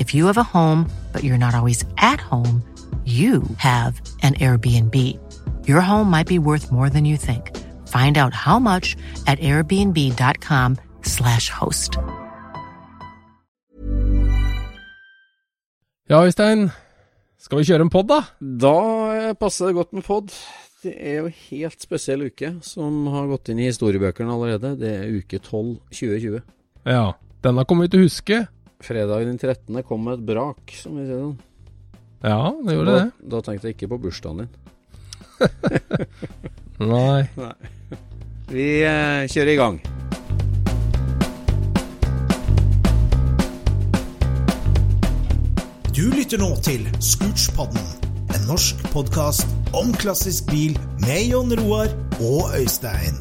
If you have a home, but you're not always at home, you have an Airbnb. Your home might be worth more than you think. Find out how much at airbnb.com slash host. Ja, Øystein. Skal vi kjøre en pod, da? Da passer det godt med pod. Det er jo helt spesiell uke som har gått inn i historiebøkene allerede. Det er uke 12 2020. Ja. Denne kommer vi til å huske. Fredag den 13. kom med et brak, som vi sier sånn. Ja, det gjorde Da, det. da tenkte jeg ikke på bursdagen din. Nei. Vi eh, kjører i gang. Du lytter nå til Scootspodden, en norsk podkast om klassisk bil med Jon Roar og Øystein.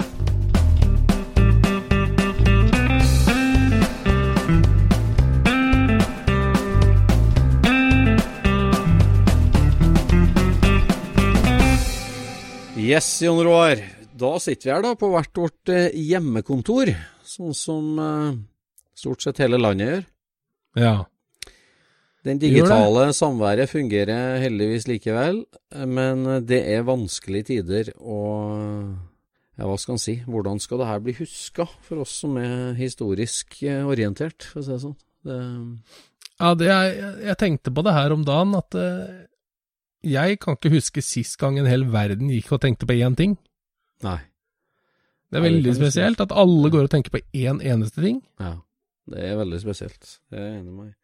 Yes, Jon Roar. Da sitter vi her da på hvert vårt eh, hjemmekontor, sånn som eh, stort sett hele landet gjør. Ja. Den digitale samværet fungerer heldigvis likevel, men det er vanskelige tider, og ja, hva skal en si, hvordan skal det her bli huska for oss som er historisk eh, orientert, for å si det sånn? Det, Ja, det er, jeg, tenkte på det her om dagen, at jeg kan ikke huske sist gang en hel verden gikk og tenkte på én ting. nei. Det er veldig spesielt at alle går og tenker på én eneste ting. Ja, det er veldig spesielt. Det er jeg enig med.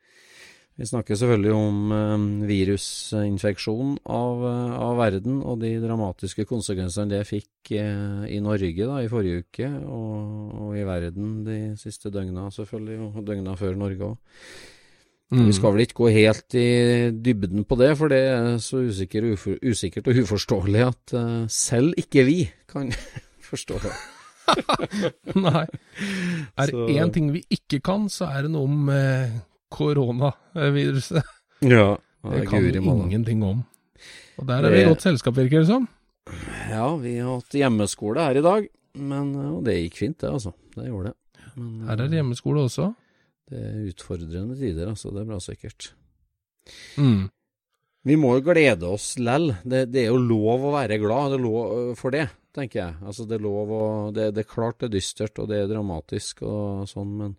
Vi snakker selvfølgelig om eh, virusinfeksjon av, eh, av verden og de dramatiske konsekvensene det fikk eh, i Norge da, i forrige uke, og, og i verden de siste døgna selvfølgelig, og døgna før Norge òg. Mm. Vi skal vel ikke gå helt i dybden på det, for det er så usikker, ufor, usikkert og uforståelig at eh, selv ikke vi kan forstå det. Nei. Er det én ting vi ikke kan, så er det noe om eh, koronaviruset. Ja, Det kan vi ingenting om. Og der er Det- vi i godt selskap, virker det som. Ja, vi har hatt hjemmeskole her i dag, men og det gikk fint det, altså. Det gjorde det. Men Her er det hjemmeskole også. Det er utfordrende tider, altså. Det er bra sikkert. Mm. Vi må jo glede oss lell. Det, det er jo lov å være glad det lov øh, for det, tenker jeg. Altså, det er lov å det, det er klart det er dystert, og det er dramatisk og sånn, men,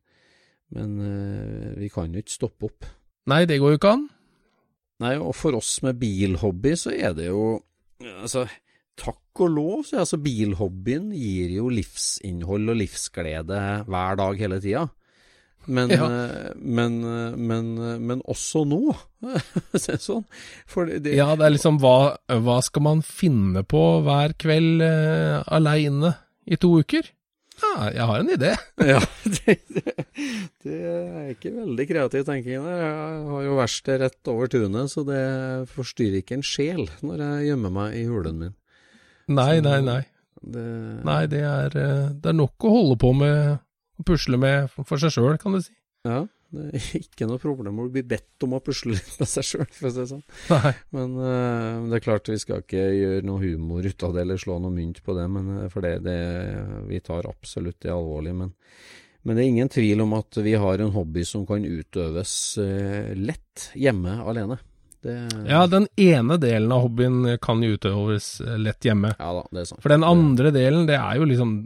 men øh, vi kan jo ikke stoppe opp. Nei, det går jo ikke an. Nei, og for oss med bilhobby så er det jo Altså, takk og lov, så altså bilhobbyen gir jo livsinnhold og livsglede hver dag hele tida. Men, Ja. eh, men, eh, men, eh, men også nå, så det sånn. For det, Ja, det er liksom hva, hva skal man finne på hver kveld eh, aleine i to uker? Ja, jeg har en idé. Ja, det, det, er ikke veldig kreativ tenking der. Jeg har jo verksted rett over tunet, så det forstyrrer ikke en sjel når jeg gjemmer meg i hulen min. Nei, nei, nei. Det, Nei, det er, det er nok å holde på med å pusle med for seg sjøl, kan du si. Ja, det er ikke noe problem å bli bedt om å pusle litt med seg sjøl, for å si det sånn. Nei. Men eh, det er klart vi skal ikke gjøre noe humor ut av det, eller slå noe mynt på det, men, eh, for det, det vi tar absolutt det alvorlig. Men, men det er ingen tvil om at vi har en hobby som kan utøves eh, lett hjemme alene. Det, Ja, den ene delen av hobbyen kan utøves lett hjemme. ja da, det er sant. For den andre delen, det er jo liksom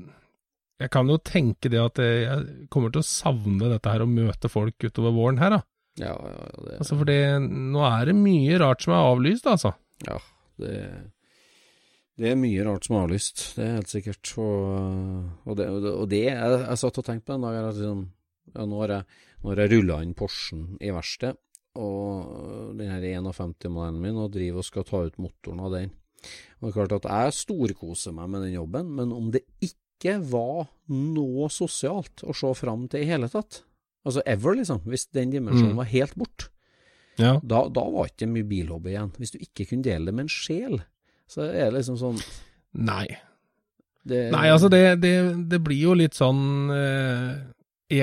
Jeg kan jo tenke det at jeg jeg kommer til å savne dette her å møte folk utover våren her, da. Ja, ja, ja, det, Altså, for det, nå er det mye rart som er avlyst, altså. ja det, det er mye rart som er avlyst, det er helt sikkert. Og, og det, og det jeg, jeg satt og tenkte på en dag at liksom, ja, nå har jeg, nå har jeg rulla inn Porschen i verksted, og den her 51-modellen min, og driver og skal ta ut motoren av den. Og det er klart at jeg storkoser meg med den jobben, men om det ikke var noe sosialt å se fram til i hele tatt, altså ever, liksom, hvis den dimensjonen Mm. var helt bort, Ja. da, da var ikke det mye bilhobby igjen. Hvis du ikke kunne dele det med en sjel, så er det liksom sånn Nei. det, Nei, altså det, det, det blir jo litt sånn eh,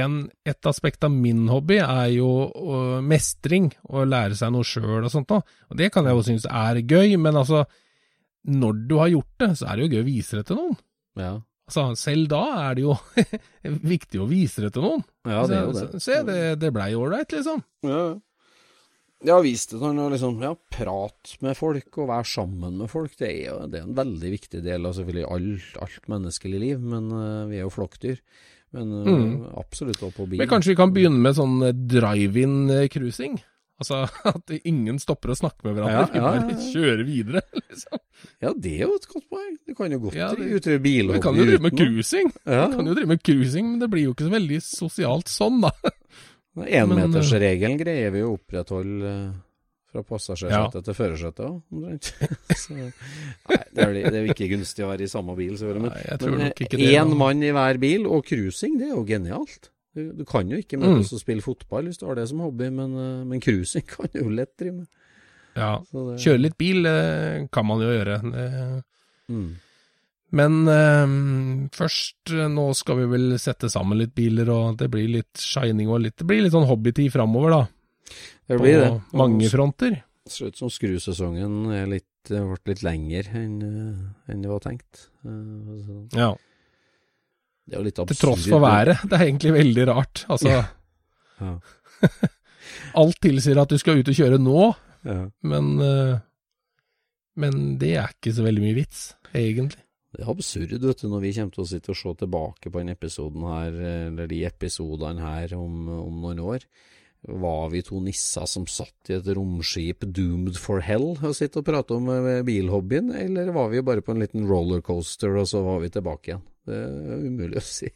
en, Et aspekt av min hobby er jo å, mestring, å lære seg noe sjøl og sånt noe. Og det kan jeg jo synes er gøy, men altså Når du har gjort det, så er det jo gøy å vise det til noen. Ja, Altså, selv da er det jo viktig å vise det til noen. ja det er jo det. Se, det, det blei ålreit, liksom. Ja, ja. Ja, vis det og liksom Ja, prat med folk og være sammen med folk. Det er jo det er en veldig viktig del av selvfølgelig alt, alt menneskelig liv, men eh, vi er jo flokkdyr. Men eh, Mm. absolutt også på bil. Men kanskje vi kan begynne med sånn eh, drive-in-cruising? Altså at ingen stopper å snakke med hverandre, Ja, ja, ja, ja. kjører videre, liksom. Ja, det er jo et godt poeng. Du kan jo godt Ja, det- utøve bilhobby Vi kan jo drive med cruising, Ja, Vi kan jo drive med cruising, men det blir jo ikke så veldig sosialt sånn, da. Enmetersregelen greier vi å opprettholde eh, fra passasjersetet til førersetet omtrent. Nei, det er, det er ikke gunstig å være i samme bil, selvfølgelig. Men, én da. mann i hver bil, og cruising, det er jo genialt. Du, du kan jo ikke møtes og spille fotball hvis du har det som hobby, men, eh, men cruising kan du jo lett drive med. Ja, det, kjøre litt bil eh, kan man jo gjøre. Det- Mm. Men eh, først, eh, nå skal vi vel sette sammen litt biler, og det blir litt shining og litt Det blir litt sånn hobbytid framover, da. Det På blir det. mange fronter. Det ser ut som skrusesongen er litt, ble litt lenger enn enn det var tenkt. Så Ja. Det er jo litt absurd. Til tross for været. Det er egentlig veldig rart. Altså, Ja. alt tilsier at du skal ut og kjøre nå, Ja. men eh, Men det er ikke så veldig mye vits, egentlig. Det er absurd, vet du, når vi kommer til å sitte og se tilbake på den episoden her, eller de episodene her om, om noen år. Var vi to nisser som satt i et romskip doomed for hell og sitte og prate om eh, bilhobbyen, eller var vi bare på en liten rollercoaster og så var vi tilbake igjen? Det er umulig å si.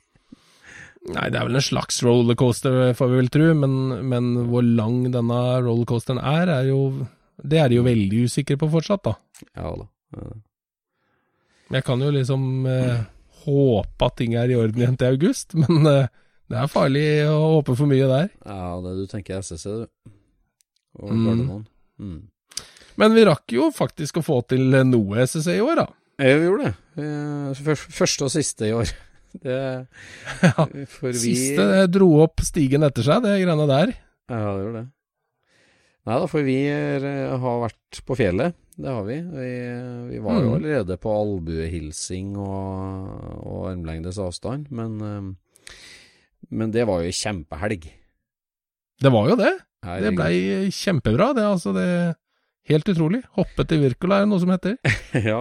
Nei, det er vel en slags rollercoaster, får vi vel tro, men, men hvor lang denne rollercoasteren er, er jo Det er de jo veldig usikre på fortsatt, da. Ja da. Ja. Jeg kan jo liksom eh, håpe at ting er i orden igjen til august, men eh, det er farlig å håpe for mye der. Ja, det du tenker SSC, du. Og Mm. Gardermoen. Mm. Men vi rakk jo faktisk å få til noe SSC i år, da. Ja, vi gjorde det. Eh, fyr- Første og siste i år. Det Ja, vi Siste eh, dro opp stigen etter seg, det greiene der. Ja, det gjorde det. Nei da, for vi er, eh, har vært på fjellet. Det har vi. Vi, vi var jo Mm. allerede på albuehilsing og, og armlengdes avstand, men, men det var jo ei kjempehelg. Det var jo det. Det Herregud. blei kjempebra, det. Altså, det Helt utrolig. Hoppe til Wirkola er det noe som heter. ja,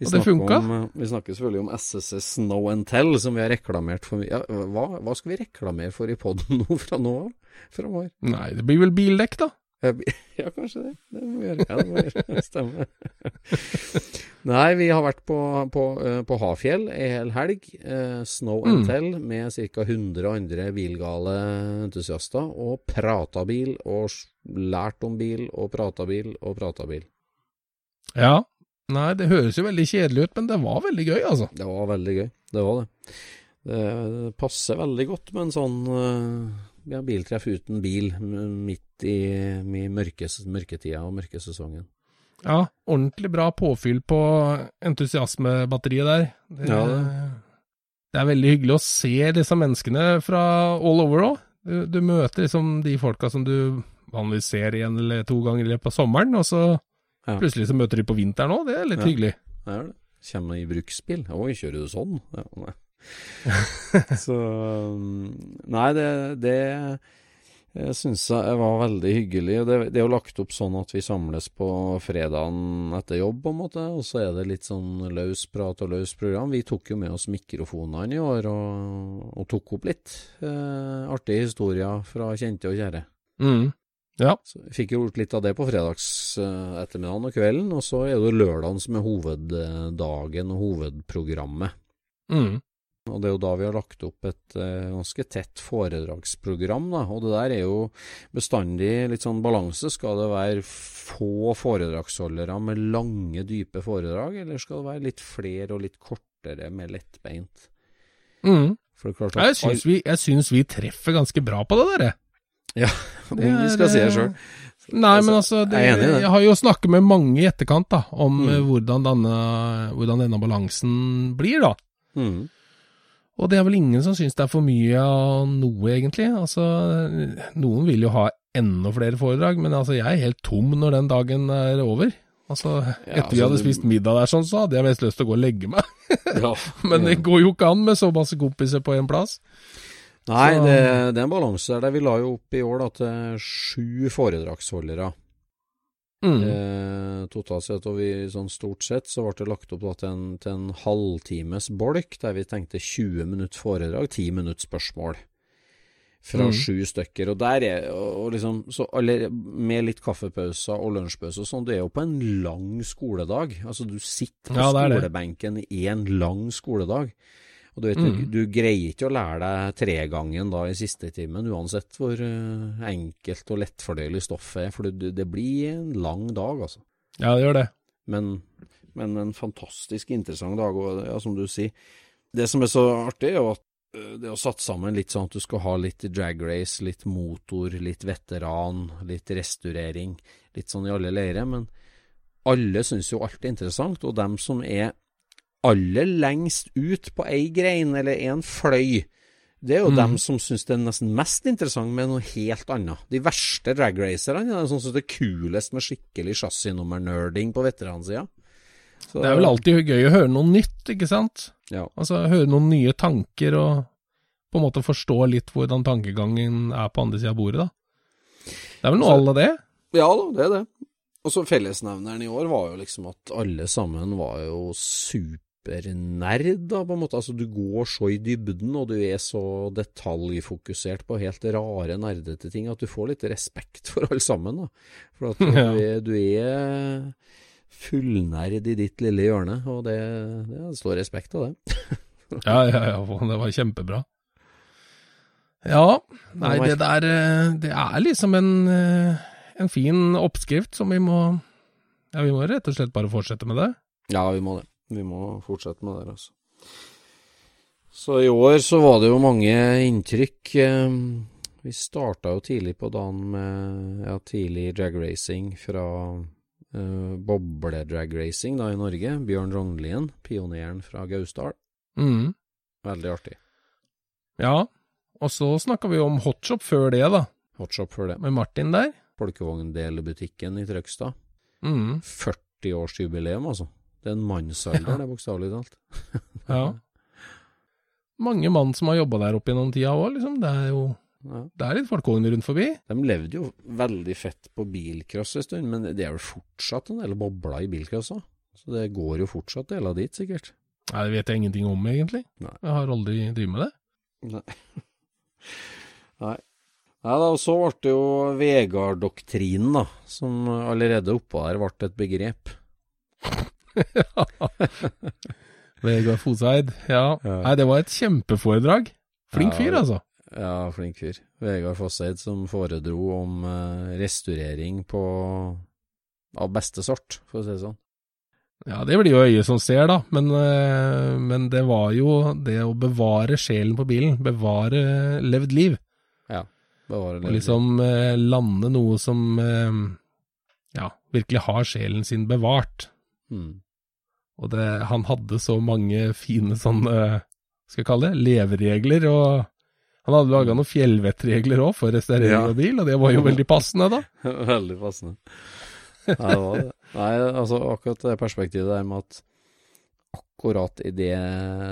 vi Og det funka? Om, eh, vi snakker selvfølgelig om SSC Snow and Tell, som vi har reklamert for. Ja, hva, hva skal vi reklamere for i poden nå fra nå av? Framover? Nei, det blir vel bildekk, da. Ja, kanskje det. Det må vi gjøre. Ja, det må vi gjøre. Stemmer. Nei, vi har vært på, på, eh, på Hafjell ei hel helg. eh, Snow and Mm. Tell med ca. 100 andre bilgale entusiaster. Og prata bil, og s- lært om bil, og prata bil, og prata bil. Ja. Nei, det høres jo veldig kjedelig ut, men det var veldig gøy, altså. Det var veldig gøy. Det var det. Det, passer veldig godt med en sånn eh, ja, biltreff uten bil midt i, i mørkes, mørketida og mørkesesongen. Ja, ordentlig bra påfyll på entusiasmebatteriet der. Det, Ja, det. det er veldig hyggelig å se disse menneskene fra all over òg. Du, du møter liksom de folka som du vanligvis ser en eller i løpet av sommeren, og så Ja. plutselig så møter de på vinteren òg. Det er litt Ja. hyggelig. Det er det. Kommer i bruksbil. Oi, kjører du sånn? Ja. Så um, Nei, det, det jeg syns jeg var veldig hyggelig. Det, det er jo lagt opp sånn at vi samles på fredagen etter jobb, på en måte. Og så er det litt sånn løs prat og løs program. Vi tok jo med oss mikrofonene i år og, og tok opp litt eh, artige historier fra kjente og kjære. Mm. Ja. Så jeg fikk gjort litt av det på fredags eh, ettermiddagen og kvelden, og så er det jo lørdagen som er hoveddagen og hovedprogrammet. Mm. Og det er jo da vi har lagt opp et eh, ganske tett foredragsprogram, da. Og det der er jo bestandig litt sånn balanse. Skal det være få foredragsholdere med lange, dype foredrag, eller skal det være litt flere og litt kortere, mer lettbeint? Mm. For det er klart at Jeg syns vi, jeg syns vi treffer ganske bra på det der, jeg. om vi skal si det sjøl. Nei, men altså, det, jeg det. jeg har jo snakket med mange i etterkant da, om Mm. eh, hvordan, denne, hvordan denne balansen blir, da. Mm. Og det er vel ingen som syns det er for mye av noe, egentlig. Altså, noen vil jo ha enda flere foredrag, men altså, jeg er helt tom når den dagen er over. Altså, etter vi altså, hadde du- spist middag der sånn, så hadde jeg mest lyst til å gå og legge meg. Ja. Men det går jo ikke an med så masse kompiser på én plass. Nei, Så- det, det er en balanse der. Vi la jo opp i år da til sju foredragsholdere. Mm. Eh, totalt sett, og vi sånn stort sett så ble det lagt opp da til en, til en halvtimes bolk, der vi tenkte 20 minutt foredrag, 10 minutt spørsmål. Fra Mm. sju stykker. Og der er og og liksom så alle, Med litt kaffepauser og lunsjpause og sånn, det er jo på en lang skoledag. Altså, du sitter på Ja, skolebenken i en lang skoledag. Og du vet, Mm. du, du greier ikke å lære deg tregangen da i siste timen, uansett hvor eh, enkelt og lettfordøyelig stoffet er, for det, det blir en lang dag, altså. Ja, det gjør det. Men, men en fantastisk interessant dag, og ja, som du sier, det som er så artig, er jo at eh, det å satt sammen litt sånn at du skal ha litt drag race, litt motor, litt veteran, litt restaurering, litt sånn i alle leirer, men alle syns jo alt er interessant, og dem som er aller lengst ut på ei grein eller en fløy, det er jo Mm. dem som syns det er nesten mest interessant med noe helt annet. De verste dragracerne er de som syns det er kulest med skikkelig chassisnummer-nerding på veteransida. Så- Det er vel alltid gøy å høre noe nytt, ikke sant? Ja. Altså høre noen nye tanker og på en måte forstå litt hvordan tankegangen er på andre sida av bordet, da. Det er vel noe Så- alle det? Ja da, det er det. Og så fellesnevneren i år var jo liksom at alle sammen var jo supernerd, da, på en måte. Altså, du går så i dybden, og du er så detaljfokusert på helt rare, nerdete ting, at du får litt respekt for alle sammen, da. For at du, er, du er fullnerd i ditt lille hjørne, og det, det står respekt av det. Ja, ja, ja, det var kjempebra. Ja, nei, det der eh, Det er liksom en, eh, en fin oppskrift som vi må Ja, vi må rett og slett bare fortsette med det. Ja, vi må det. Vi må fortsette med det, altså. Så i år så var det jo mange inntrykk. eh, Vi starta jo tidlig på dagen med ja, tidlig dragracing fra uh, boble-dragracing da i Norge. Bjørn Rognlien, pioneren fra Gausdal. Mm. Veldig artig. Ja, og så snakka vi om hotshop før det, da, Hotshop før det. med Martin der. Folkevogndelebutikken i Trøgstad. Mm. 40-årsjubileum, altså. Det er en mannsalder, det, bokstavelig talt. Ja. Mange mann som har jobba der opp gjennom tida òg, liksom. Det er jo Ja. det er litt folkevogner rundt forbi. De levde jo veldig fett på bilcross en stund, men det er vel fortsatt en del bobler i bilcross òg. Så det går jo fortsatt deler dit, sikkert. Nei, det vet jeg ingenting om, egentlig. Nei. Jeg har aldri drevet med det. Nei. Nei. Nei da, og så ble det jo Vegard-doktrinen, da, som allerede oppå der ble et begrep. Vegard Foseid, ja. Ja. Nei, det var et kjempeforedrag. Flink fyr, altså. Ja, flink fyr. Vegard Fosseid som foredro om eh, restaurering på av beste sort, for å si det sånn. Ja, det blir jo øyet som ser, da, men, eh, men det var jo det å bevare sjelen på bilen, bevare levd liv, Ja. Bevare og liksom eh, lande noe som eh, ja, virkelig har sjelen sin bevart. mm. Og det, han hadde så mange fine sånne, skal jeg kalle det, leveregler, og han hadde laga noen fjellvettregler òg for restaurering Ja. av bil, og det var jo veldig passende, da. Veldig passende. Nei, det var det. Nei, altså akkurat det perspektivet der med at akkurat i det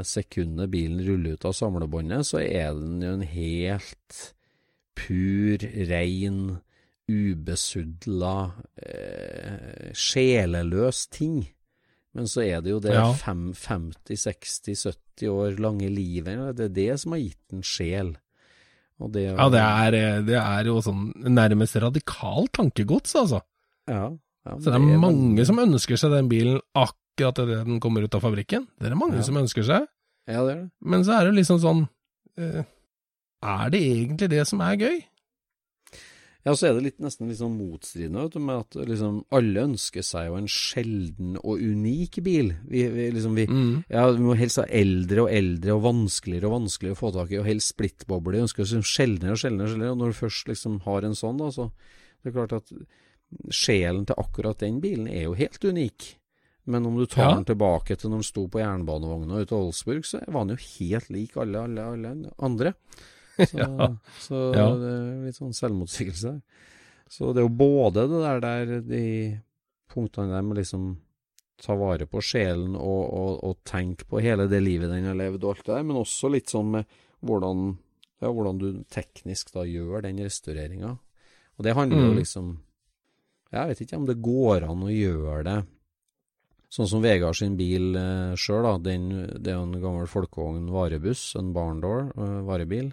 sekundet bilen ruller ut av samlebåndet, så er den jo en helt pur, rein, ubesudla, eh, sjeleløs ting. Men så er det jo det Ja. fem, 50, 60, 70 år lange livet, det er det som har gitt en sjel. Det, Ja, det er, eh, det er jo sånn nærmest radikalt tankegods, altså. Ja, ja, Så det er mange veldig- som ønsker seg den bilen akkurat idet den kommer ut av fabrikken. Det er det mange Ja. som ønsker seg, Ja, det er det. men så er det liksom sånn eh, Er det egentlig det som er gøy? Ja, så er det litt, nesten litt sånn motstridende vet du, med at liksom, alle ønsker seg jo en sjelden og unik bil. Vi, vi, liksom, vi, Mm. ja, vi må helst ha eldre og eldre og vanskeligere og vanskeligere å få tak i, og helst splittbobler. Vi ønsker oss liksom sjeldnere og sjeldnere, og sjeldnere, og når du først liksom har en sånn, da, så det er klart at sjelen til akkurat den bilen er jo helt unik. Men om du tar Ja. den tilbake til når den sto på jernbanevogna ute av Olsburg, så var den jo helt lik alle, alle, alle andre. Så, Ja. så Ja. det er litt sånn selvmotsigelse. Så det er jo både det der, der de punktene der med liksom ta vare på sjelen og, og, og tenke på hele det livet den har levd og alt det der, men også litt sånn med hvordan, ja, hvordan du teknisk da gjør den restaureringa. Og det handler jo Mm. liksom Jeg vet ikke om det går an å gjøre det sånn som Vegard sin bil eh, sjøl, da. Den, det er jo en gammel folkevogn varebuss, en barndoor eh, varebil.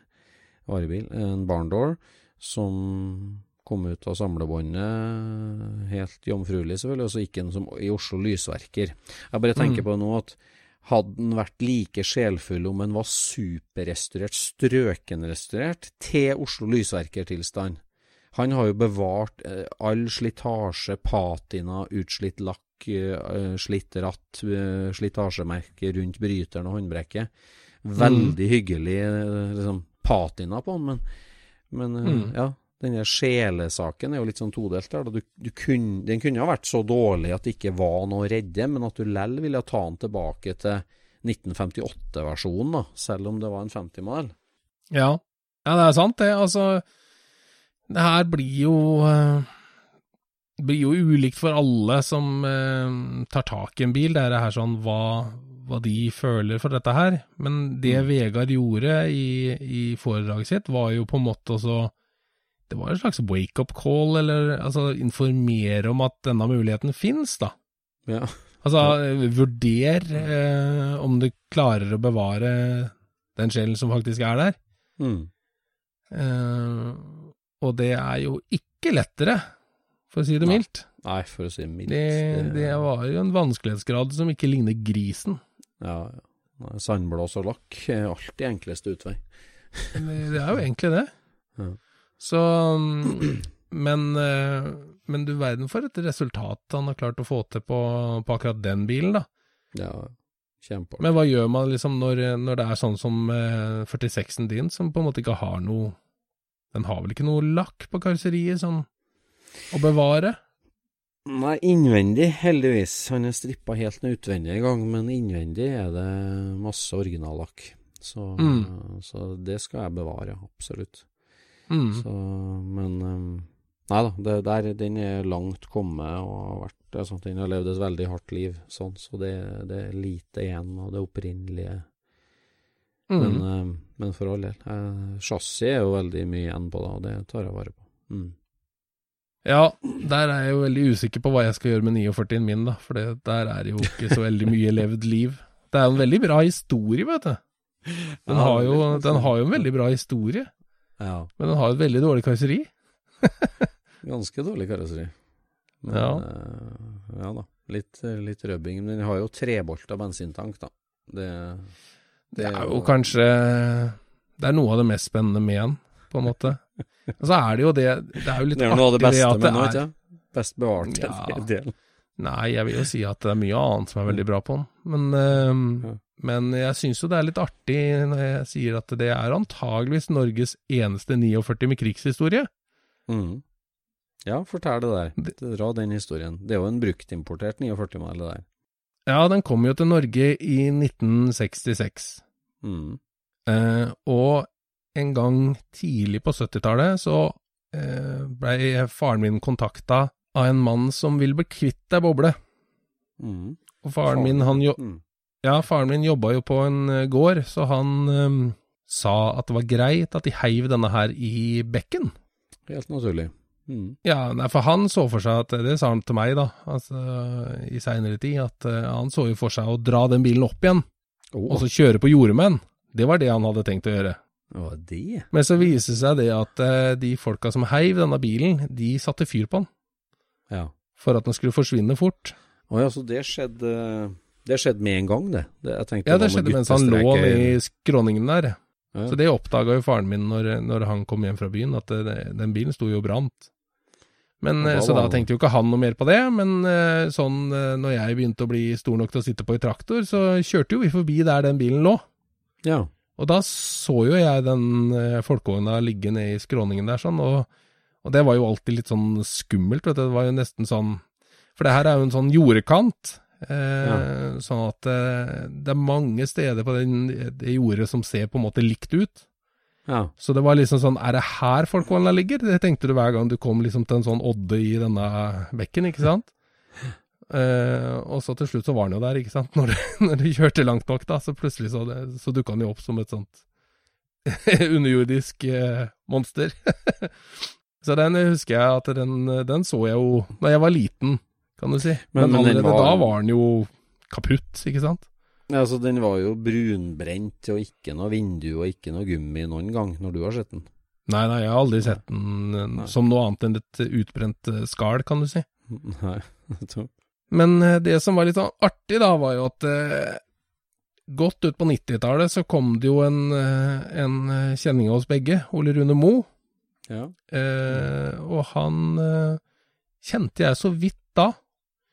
Varebil, en barndoor, som kom ut av samlebåndet helt jomfruelig, selvfølgelig, og så gikk den som i Oslo Lysverker. Jeg bare tenker Mm. på nå at hadde den vært like sjelfull om den var superrestaurert, strøkenrestaurert, til Oslo Lysverker-tilstand. Han har jo bevart eh, all slitasje, patina, utslitt lakk, eh, slitt ratt, eh, slitasjemerke rundt bryteren og håndbrekket. Veldig hyggelig eh, liksom, patina på den, men, men eh, Mm. ja. Den der sjelesaken er jo litt sånn todelt der. Du, du kun, den kunne ha vært så dårlig at det ikke var noe å redde, men at du lell ville ta den tilbake til 1958-versjonen, da, selv om det var en 50-modell. Ja. ja, det er sant det. Altså, det her blir jo eh, blir jo ulikt for alle som eh, tar tak i en bil. Det er det her sånn hva, hva de føler for dette her. Men det Mm. Vegard gjorde i, i foredraget sitt, var jo på en måte også Det var en slags wake-up call, eller altså informere om at denne muligheten fins, da. Ja. Altså, eh, vurder eh, om du klarer å bevare den sjelen som faktisk er der. Mm. Eh, og det er jo ikke lettere, for å si det mildt. Nei, for å si mildt. Det, det var jo en vanskelighetsgrad som ikke ligner grisen. Ja, ja. Sandblås og lakk er alltid enkleste utvei. Det, er jo egentlig det. Ja. Så mm, Men, eh, men du verden for et resultat han har klart å få til på, på akkurat den bilen, da. Ja, kjempeartig. Men hva gjør man liksom når, når det er sånn som eh, 46-en din, som på en måte ikke har noe Den har vel ikke noe lakk på karosseriet sånn å bevare? Nei, innvendig, heldigvis. Han er strippa helt utvendig en gang, men innvendig er det masse originallakk. Så, Mm. så det skal jeg bevare, absolutt. Mm. Så, men um, Nei da, det der, den er langt kommet og har vært sånn, Den har levd et veldig hardt liv, sånn, så det, det er lite igjen av det opprinnelige. Mm. Men, um, men for all del. Eh, Chassis er jo veldig mye igjen på det, og det tar jeg vare på. Mm. Ja, der er jeg jo veldig usikker på hva jeg skal gjøre med 49-en min, da. For det, der er det jo ikke så veldig mye levd liv. Det er jo en veldig bra historie, vet du. Den, Ja, har, jo, det den har jo en veldig bra historie, Ja. men den har et veldig dårlig karosseri. Ganske dårlig karosseri. Men Ja. eh, ja da. Litt, litt røbbing. Men den har jo trebolta bensintank, da. Det, Det er jo kanskje Det er noe av det mest spennende med den, på en måte. Og så er det jo det Det er jo litt Det er av det artig beste at med den, det ikke? Best bevart Ja. del. Nei, jeg vil jo si at det er mye annet som er veldig bra på den. Men, eh, Ja. men jeg syns jo det er litt artig når jeg sier at det er antageligvis Norges eneste 49 med krigshistorie. Mm. Ja, fortell det der. Dra den historien. Det er jo en bruktimportert 49-modell, det der. Ja, den kom jo til Norge i 1966. Mm. Eh, og en gang tidlig på 70-tallet så eh, blei faren min kontakta av en mann som vil bli kvitt ei boble. Mm. Og faren min, han jo, Mm. ja, faren min jobba jo på en eh, gård, så han eh, sa at det var greit at de heiv denne her i bekken. Helt naturlig. Mm. Ja, nei, for han så for seg at, det sa han til meg da, altså i seinere tid, at eh, han så jo for seg å dra den bilen opp igjen, Å, og så kjøre på jorde med den. Det var det han hadde tenkt å gjøre. Var det? Men så viser det seg det at eh, de folka som heiv denne bilen, de satte fyr på den, Ja. for at den skulle forsvinne fort. Å ja, så det skjedde Det skjedde med en gang, det. det jeg tenkte Ja, det skjedde mens han lå guttestreker. i skråningen der. Ja. Så det oppdaga jo faren min når, når han kom hjem fra byen, at det, den bilen sto jo og brant. Men, da eh, så da tenkte jo ikke han noe mer på det, men eh, sånn eh, når jeg begynte å bli stor nok til å sitte på i traktor, så kjørte jo vi forbi der den bilen lå. Ja. Og da så jo jeg den eh, folkevogna ligge nede i skråningen der sånn, og, og det var jo alltid litt sånn skummelt, vet du. Det var jo nesten sånn For det her er jo en sånn jordekant. Eh, Sånn at eh, det er mange steder på den, det jordet som ser på en måte likt ut. ja. Så det var liksom sånn Er det her folkevogna ligger? Det tenkte du hver gang du kom liksom til en sånn odde i denne bekken, ikke sant? Eh, og så til slutt så var den jo der, ikke sant? Når du, når du kjørte langt nok, da, så plutselig så, det, så dukka den jo opp som et sånt underjordisk eh, monster. så den husker jeg at den, den så jeg jo da jeg var liten, kan du si. Men- Men, allerede var- da var den jo kaputt, ikke sant? Ja, altså, den var jo brunbrent og ikke noe vindu og ikke noe gummi noen gang, når du har sett den. Nei, nei, jeg har aldri sett den eh, Nei. som noe annet enn et utbrent eh, skall, kan du si. Nei. tror- Men eh, det som var litt sånn artig da, var jo at eh, godt ut på 90-tallet så kom det jo en, eh, en eh, kjenning av oss begge, Ole Rune Moe, Ja. eh, og han eh, kjente jeg så vidt da,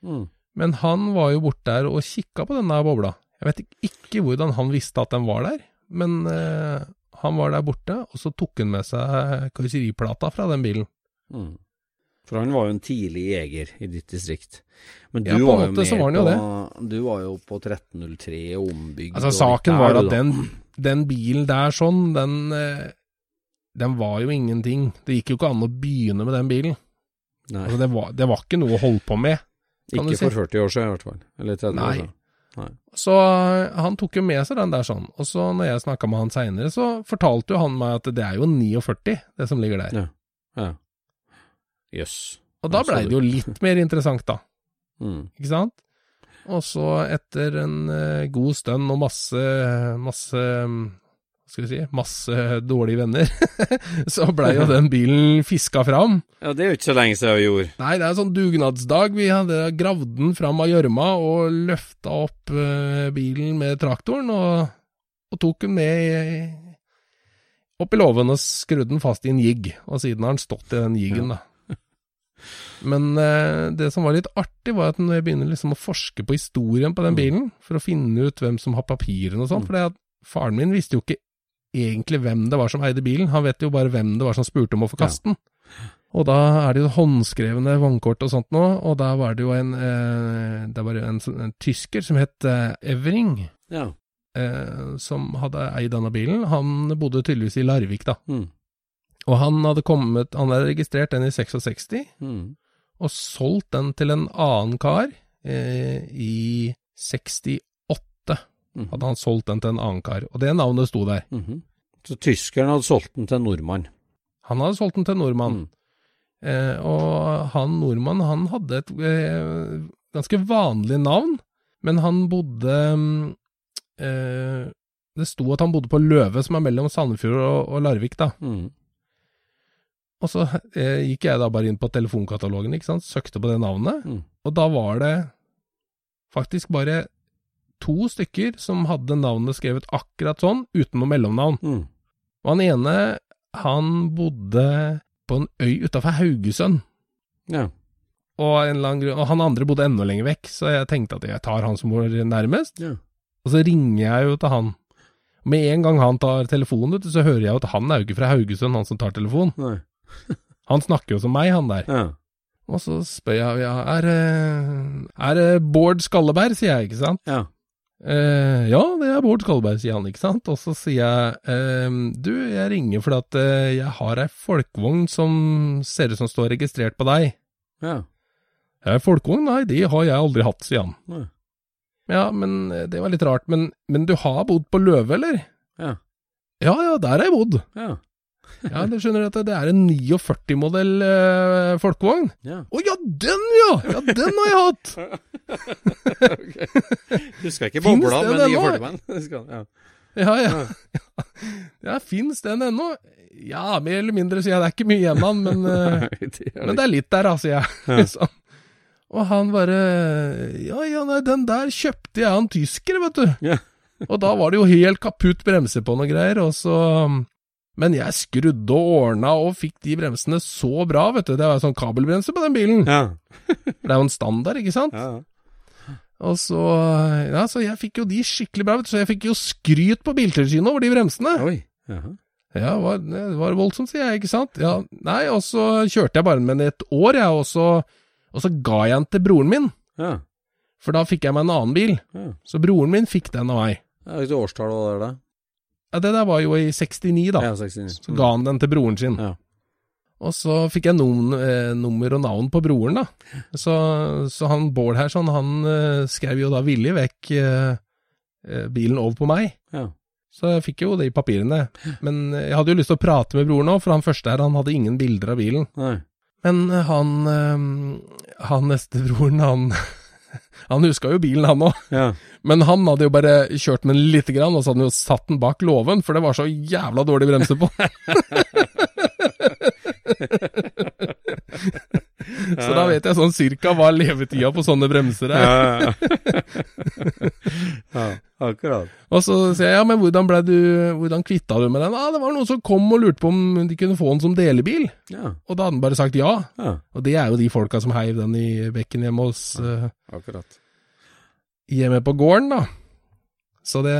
Mm. men han var jo borte der og kikka på denne bobla. Jeg vet ikke hvordan han visste at den var der, men eh, han var der borte, og så tok han med seg karosseriplata fra den bilen. Mm. For han var jo en tidlig jeger i ditt distrikt. Men du Ja, på en var jo måte så mer var han jo på Du var jo på 1303 og ombygd. Altså, saken var at den, den bilen der sånn, den, eh, den var jo ingenting. Det gikk jo ikke an å begynne med den bilen. Altså, det, var, det var ikke noe å holde på med. ikke si. for 40 år siden i hvert fall. Eller 30 år Nei. siden. Så eh, han tok jo med seg den der sånn. Og så når jeg snakka med han seinere, så fortalte jo han meg at det er jo 49, det som ligger der. Ja. Ja. Jøss. Og da Ja, blei det jo litt mer interessant, da. Mm. Ikke sant? Og så etter en eh, god stund og masse, masse mm, Hva skal vi si? Masse dårlige venner, så blei jo den bilen fiska fram. Ja, det er jo ikke så lenge siden vi gjorde. Nei, det er en sånn dugnadsdag. Vi hadde gravd den fram av gjørma og løfta opp eh, bilen med traktoren, og, og tok den med i, opp i låven og skrudde den fast i en jigg. Og siden har den stått i den jiggen, da. Men eh, det som var litt artig, var at når jeg begynner liksom å forske på historien på den Mm. bilen, for å finne ut hvem som har papirene og sånn, Mm. for faren min visste jo ikke egentlig hvem det var som eide bilen, han vet jo bare hvem det var som spurte om å få Ja. kaste den. Og da er det jo håndskrevne vognkort og sånt nå, og da var det jo en, eh, det var en, en tysker som het eh, Evering, Ja. eh, som hadde eid denne bilen. Han bodde tydeligvis i Larvik, da. Mm. Og han hadde kommet, han hadde registrert den i 66, Mm. Og solgt den til en annen kar eh, i 68. Mhm. Hadde han solgt den til en annen kar, og det navnet sto der. Mhm. Så tyskeren hadde solgt den til en nordmann. Han hadde solgt den til en nordmann. Mm. Eh, og han nordmann, han hadde et eh, ganske vanlig navn, men han bodde mm, eh, Det sto at han bodde på Løve, som er mellom Sandefjord og, og Larvik, da. Og så eh, gikk jeg da bare inn på telefonkatalogen, ikke sant, søkte på det navnet, Mm. og da var det faktisk bare to stykker som hadde navnet skrevet akkurat sånn, uten noe mellomnavn. Mm. Og han ene, han bodde på en øy utafor Haugesund. Ja. Og, en grunn, og han andre bodde enda lenger vekk, så jeg tenkte at jeg tar han som bor nærmest. Ja. Og så ringer jeg jo til han. Med en gang han tar telefonen, så hører jeg at han er jo ikke fra Haugesund, han som tar telefonen. Nei. Han snakker jo som meg, han der. Ja. Og så spør jeg, ja, er det er det Bård Skalleberg, sier jeg, ikke sant? Ja. Eh, ja, det er Bård Skalleberg, sier han, ikke sant? Og så sier jeg, eh, du, jeg ringer fordi at eh, jeg har ei folkevogn som ser ut som står registrert på deg. Ja. Ei folkevogn? Nei, de har jeg aldri hatt, sier han. Nei. Ja, men eh, det var litt rart, men, men du har bodd på Løve, eller? Ja. Ja, ja, der har jeg bodd. Ja. Ja, du skjønner at det er en 49-modell eh, folkevogn? Ja. Å ja, den ja! Ja, den har jeg hatt! Ikke bobla, den men ennå? 49 menn. Husker han, Ja. Ja, ja. Ja, fins den ennå? Ja, mer eller mindre, sier jeg. Det er ikke mye igjen av den, men, eh, men det er litt der, da, sier jeg. Sånn. Og han bare Ja, ja, nei, den der kjøpte jeg av en tysker, vet du. Og da var det jo helt kaputt bremser på noe greier, og så Men jeg skrudde og ordna og fikk de bremsene så bra, vet du. Det var sånn kabelbremse på den bilen. Ja. Det er jo en standard, ikke sant? Ja. Og så Ja, så jeg fikk jo de skikkelig bra, vet du. Så jeg fikk jo skryt på biltilsynet over de bremsene. Oi. Jaha. Ja, det var, det var voldsomt, sier jeg, ikke sant? Ja, nei, og så kjørte jeg bare med den et år, jeg, og så, og så ga jeg den til broren min. Ja. For da fikk jeg meg en annen bil. Ja. Så broren min fikk den av meg. Ja, Hvilket årstall var det? Ja, det der var jo i 69, da. Ja, 69. Så ga han den til broren sin. Ja. Og så fikk jeg nom, eh, nummer og navn på broren, da. Så, så han Bård her, sånn, han eh, skrev jo da villig vekk eh, eh, bilen over på meg. Ja. Så jeg fikk jo de papirene. Men eh, jeg hadde jo lyst til å prate med broren òg, for han første her, han hadde ingen bilder av bilen. Nei. Men eh, han, han neste broren, han, han huska jo bilen, han òg. Ja. Men han hadde jo bare kjørt med den lite grann, og så hadde han jo satt den bak låven, for det var så jævla dårlig bremse på. så da vet jeg sånn cirka hva levetida på sånne bremser er. Ja, ja. ja, akkurat. Og så sier jeg ja, men hvordan ble du, hvordan kvitta du med den? Ah, det var noen som kom og lurte på om de kunne få den som delebil. Ja, Og da hadde han bare sagt ja. ja, Og det er jo de folka som heiv den i bekken hjemme hos eh, akkurat. hjemme på gården, da. Så det,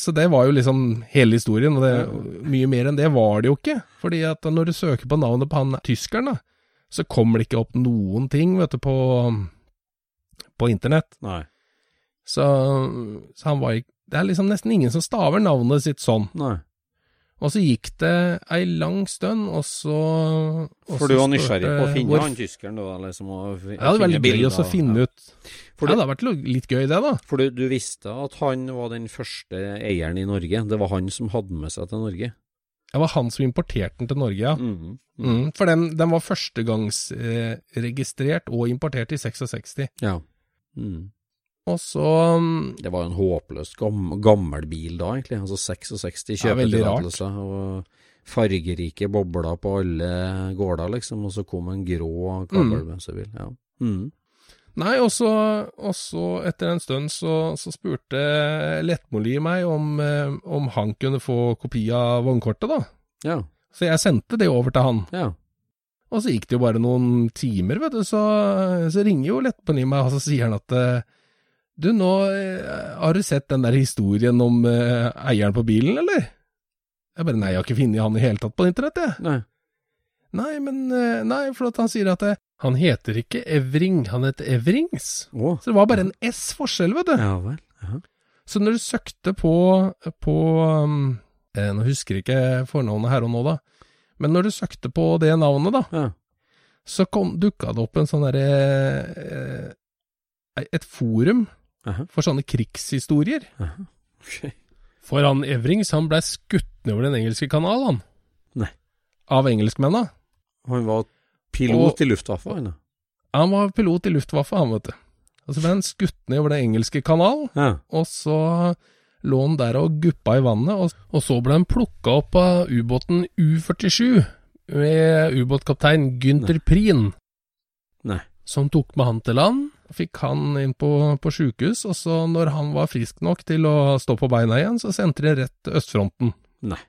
så det var jo liksom hele historien, og det, mye mer enn det var det jo ikke. Fordi at når du søker på navnet på han tyskeren, da, så kommer det ikke opp noen ting, vet du, på, på internett. Nei. Så, så han var ikke Det er liksom nesten ingen som staver navnet sitt sånn. Nei. Og så gikk det ei lang stund, og så og For du var nysgjerrig på å finne hvor- han tyskeren, da? Liksom, og Ja, det var veldig gøy å finne ja. ut. For ja, det har vært litt gøy, det, da. for du, du visste at han var den første eieren i Norge? Det var han som hadde med seg til Norge? Det var han som importerte den til Norge, ja. Mhm. Mm, for den, den var førstegangsregistrert eh, og importert i 66. Ja. Mm. Og så mm, Det var jo en håpløst gam, gammel bil da, egentlig. Altså 66 Ja, veldig rart. kjøpetillatelser og fargerike bobler på alle gårder, liksom. Og så kom en grå kabelbremsebil. Ja. Nei, og så, og så etter en stund så, så spurte Lettmoli meg om, eh, om han kunne få kopi av vognkortet, da. ja. Så jeg sendte det over til han. Ja. Og så gikk det jo bare noen timer, vet du, så, så ringer jo Lettmoli meg, og så sier han at eh, du, nå eh, har du sett den der historien om eh, eieren på bilen, eller? Jeg bare nei, jeg har ikke funnet han i hele tatt på internett, jeg. Nei. Nei, men Nei, for at han sier at eh, han heter ikke Evring, han heter Evrings. Å. Så det var bare en S-forskjell, vet du. Ja vel. Ja. Så når du søkte på, på um, eh, Nå husker jeg ikke fornavnet her og nå, da. Men når du søkte på det navnet, da, ja. så dukka det opp en sånn derre eh, Et forum Aha. for sånne krigshistorier. Aha. Ok. For han Evrings, han blei skutt nedover den engelske kanal, han. Nei. Av engelskmennene. Han var pilot Og- i Luftwaffe, han var pilot i Luftwaffe, han, vet du. Og så ble han skutt ned over den engelske kanal, Ja. og så lå han der og guppa i vannet, og, og så ble han plukka opp av ubåten U-47 med ubåtkaptein Gynter Prien, Nei. som tok med han til land. Fikk han inn på, på sjukehus, og så når han var frisk nok til å stå på beina igjen, så sendte de rett til østfronten. Nei.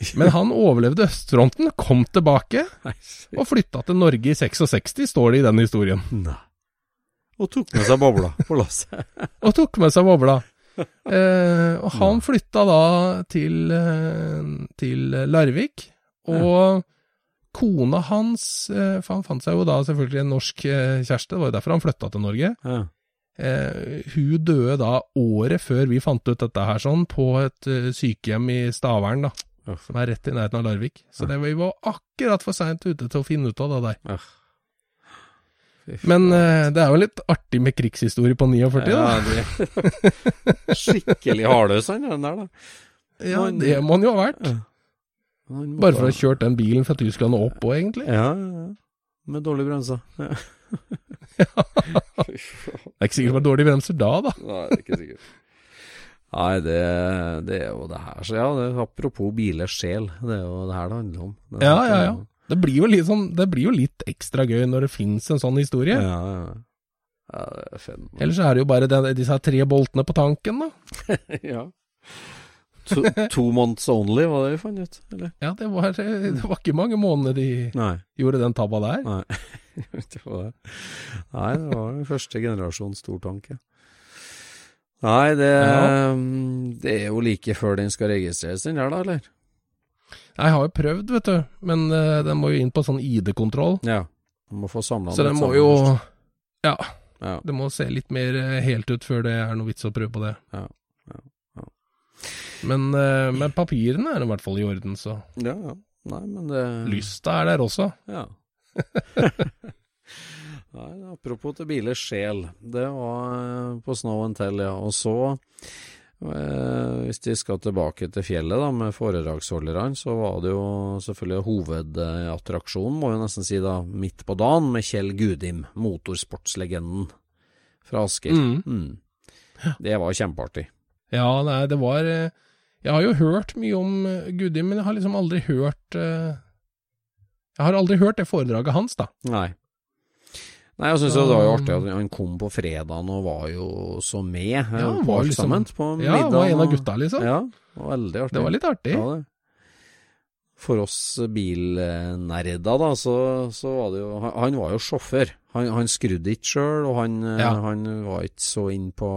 Men han overlevde østfronten, kom tilbake og flytta til Norge i 66, står det i den historien. Nei. Og tok med seg bobla på lasset. Og tok med seg bobla. Eh, og han flytta da til, eh, til Larvik, og kona hans eh, For han fant seg jo da selvfølgelig en norsk eh, kjæreste, det var jo derfor han flytta til Norge. Ja. Eh, hun døde da året før vi fant ut dette her, sånn, på et eh, sykehjem i Stavern, da. Som er rett i nærheten av Larvik. Så det vi var akkurat for seint ute til å finne ut av det der. Faen. Men eh, det er jo litt artig med krigshistorie på 49, da. ja, det Skikkelig hardøs han den der, da. Ja, han- det må han jo ha vært. Måtte- Bare for å ha kjørt den bilen fra Tyskland og opp òg, egentlig. Ja, ja. Med dårlige bremser. Ja. Det er ikke sikkert det var dårlige bremser da, da. Nei, det er ikke sikkert. Nei, det, det er jo det her. Så ja, det, apropos bilers sjel, det er jo det her det handler om. Det Ja, ja, ja. Det blir sånn, det blir jo litt ekstra gøy når det fins en sånn historie. Ja, ja. ja det er fenomen. Ellers er det jo bare den, disse her tre boltene på tanken, da. ja. To, two months only, var det vi fant ut? Eller? Ja, det var, det var ikke mange måneder de Nei. gjorde den tabba der. Nei. det var det. Nei, det var første generasjon stortanke. Nei, det, Ja. det er jo like før den skal registreres, den der, da, eller? Jeg har jo prøvd, vet du, men eh, den må jo inn på sånn ID-kontroll. Ja. Du må få samla Så den må jo Ja, Ja. det må se litt mer eh, helt ut før det er noe vits å prøve på det. Ja, ja, ja. Men, eh, men papirene er i hvert fall i orden, så Ja, ja. Nei, men det lysta er der også. Ja. Nei, apropos til bilers sjel. Det var eh, på Snow and Tell, ja. Og så, eh, hvis de skal tilbake til fjellet da, med foredragsholderne, så var det jo selvfølgelig hovedattraksjonen, må vi nesten si da, midt på dagen, med Kjell Gudim, motorsportslegenden fra Asker. Mm. Mm. Det var kjempeartig. Ja, nei, det var eh, Jeg har jo hørt mye om eh, Gudi, men jeg har liksom aldri hørt Jeg har aldri hørt det foredraget hans, da. Nei. Nei, jeg syns det var jo artig at han kom på fredagen og var jo så med Ja, han var liksom- sammen. På Ja, han var middagen en av gutta, liksom. Ja, det var veldig artig. Det var litt artig. Ja, det. For oss bilnerder, da, så, så var det jo han var jo sjåfør. Han, han skrudde ikke sjøl, og han, eh, Ja. han var ikke så inn på,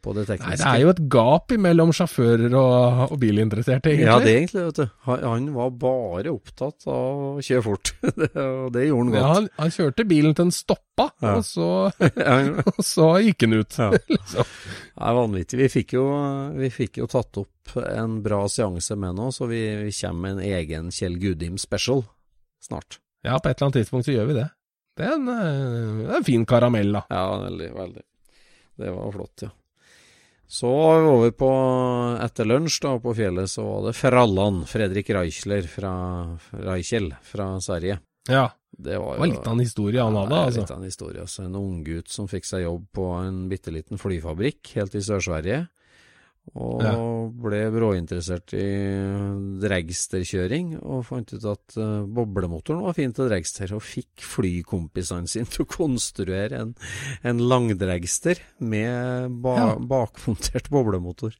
på det Nei, tekniske. det er jo et gap mellom sjåfører og, og bilinteresserte, egentlig. Ja, det er egentlig, vet du. Han, han var bare opptatt av å kjøre fort. det, og det gjorde han Ja, godt. han, han kjørte bilen til den stoppa, Ja. og, så, og så gikk han ut. Ja. liksom. Det er vanvittig. Vi fikk, jo, vi fikk jo tatt opp en bra seanse med nå, så vi, vi kommer med en egen Kjell Gudim special snart. Ja, på et eller annet tidspunkt så gjør vi det. Det er en, eh, en fin karamell, da. Ja, veldig, veldig. Det var flott, ja. Så var vi over på etter lunsj da, på fjellet, så var det Frallan, Fredrik Reichler fra Reichel fra Sverige. Ja, Det var, det var litt av en historie han hadde, altså. Litt av en historie, altså. En unggutt som fikk seg jobb på en bitte liten flyfabrikk helt i Sør-Sverige. Og Ja. ble bråinteressert i dragsterkjøring, og fant ut at eh, boblemotoren var fin til dragster, og fikk flykompisene sine til å konstruere en, en langdragster med ba Ja. bakmontert boblemotor.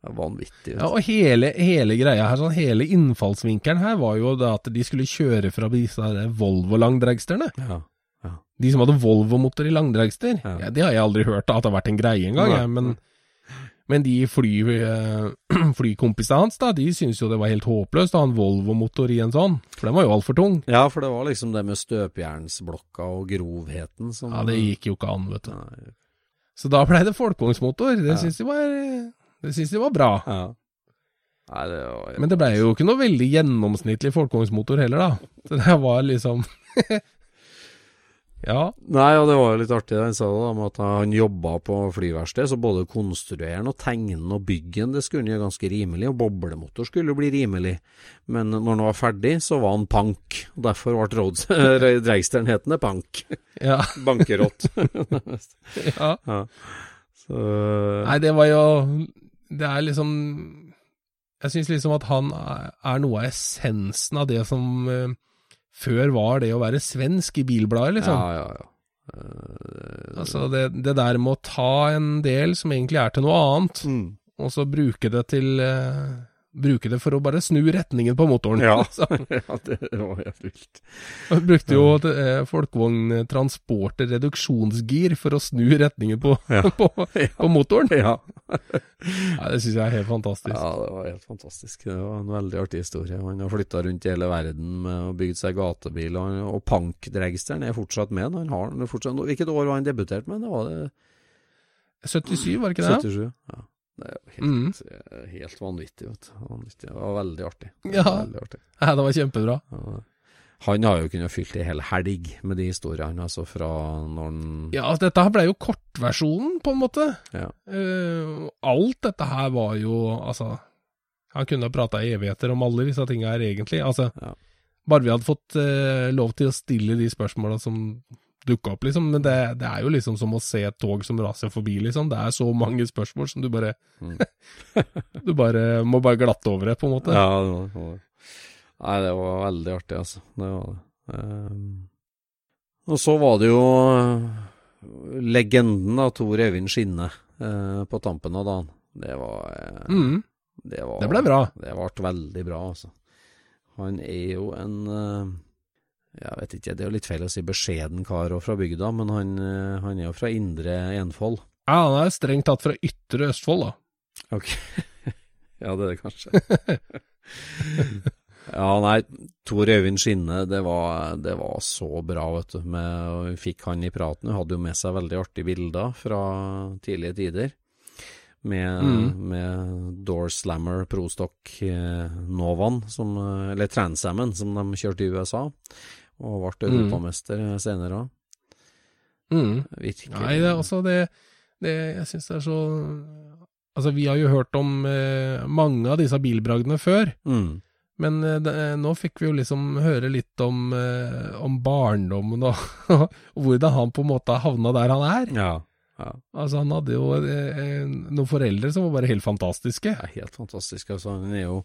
Det er vanvittig. Ja, og hele, hele greia her, sånn, hele innfallsvinkelen her var jo at de skulle kjøre fra disse Volvo-langdragsterne. Ja. De som hadde Volvo-motor i langdragster. Ja. Ja. det har jeg aldri hørt at det har vært en greie engang, men, men de fly, eh, flykompisene hans, da, de syntes jo det var helt håpløst å ha en Volvo-motor i en sånn, for den var jo altfor tung. ja, for det var liksom det med støpejernsblokka og grovheten som Ja, det gikk jo ikke an, vet du. Nei, Så da blei det folkevognsmotor. Det Ja. syns de var det syns de var bra. Ja. Nei, det var Men det blei jo ikke noe veldig gjennomsnittlig folkevognsmotor heller, da. Så det var liksom Ja. Nei, og det var jo litt artig det han sa da, med at han jobba på flyverksted, så både konstruere og tegne og bygge det skulle han gjøre ganske rimelig, og boblemotor skulle jo bli rimelig. Men når han var ferdig, så var han pank, og derfor ble Roads Dreigsteren hetende Pank. ja, Bankerått. ja. ja. Så Nei, det var jo Det er liksom Jeg syns liksom at han er er noe av essensen av det som eh, før var det å være svensk i bilbladet, liksom. Ja, ja, ja. Eh, Altså det, det der med å ta en del som egentlig er til noe annet, mm. og så bruke det til eh, bruke det for å bare snu retningen på motoren. Ja. Ja, det var helt vilt. han brukte jo eh, folkevogntransporter reduksjonsgir for å snu retningen på, Ja. på, på motoren. Ja. Ja, det syns jeg er helt fantastisk. ja, det var helt fantastisk. Det var en veldig artig historie. Han har flytta rundt i hele verden med og bygd seg gatebil, og, han- og Punk-dragsteren er fortsatt med. Han har den fortsatt, Hvilket år var han debutert med? Det var det 77, var det ikke det? 77? Ja. Helt, eh, helt vanvittig, vet. Vanvittig. Det var veldig artig. Ja. Veldig artig. Ja, det var kjempebra. Ja. Han har jo kunnet fylt ei hel helg med de historiene, altså fra når han Ja, dette her ble jo kortversjonen, på en måte. Ja. Eh, alt dette her var jo Altså, han kunne ha prata i evigheter om alle disse tinga her, egentlig. Altså, Ja. bare vi hadde fått eh, lov til å stille de spørsmåla som dukka opp, liksom. Men det, det er jo liksom som å se et tog som raser forbi, liksom. Det er så mange spørsmål som du bare Mm. Du bare må bare glatte over det, på en måte. Ja, det var, det var. Nei, det var veldig artig, altså. Det var det. Ehm, og så var det jo eh, legenden, da, Tor Øyvind Skinne, eh, på tampen av dagen. Det var, eh, Mm, det var det ble bra. Det ble veldig bra, altså. Han er jo en eh, Jeg vet ikke, det er jo litt feil å si beskjeden kar og fra bygda, men han, eh, han er jo fra Indre Enfold. Ja, han er strengt tatt fra ytre Østfold, da. Ok. ja, det er det kanskje. ja, nei, Tor Øyvind Skinne, det var, det var så bra, vet du. Med, fikk han i praten. Han hadde jo med seg veldig artige bilder fra tidlige tider. Med, Mm. med Door Slammer Prostock eh, Novan, som, eh, eller Transamen, som de kjørte i USA. Og ble Mm. europamester senere òg. Mm. Virkelig. Nei, det også det, det Jeg syns det er så Altså, vi har jo hørt om eh, mange av disse bilbragdene før, mm. men eh, det, nå fikk vi jo liksom høre litt om, eh, om barndommen og, og hvordan han på en måte havna der han er. Ja. ja. Altså, han hadde jo eh, noen foreldre som var bare helt fantastiske. Er helt fantastisk. Altså, han er jo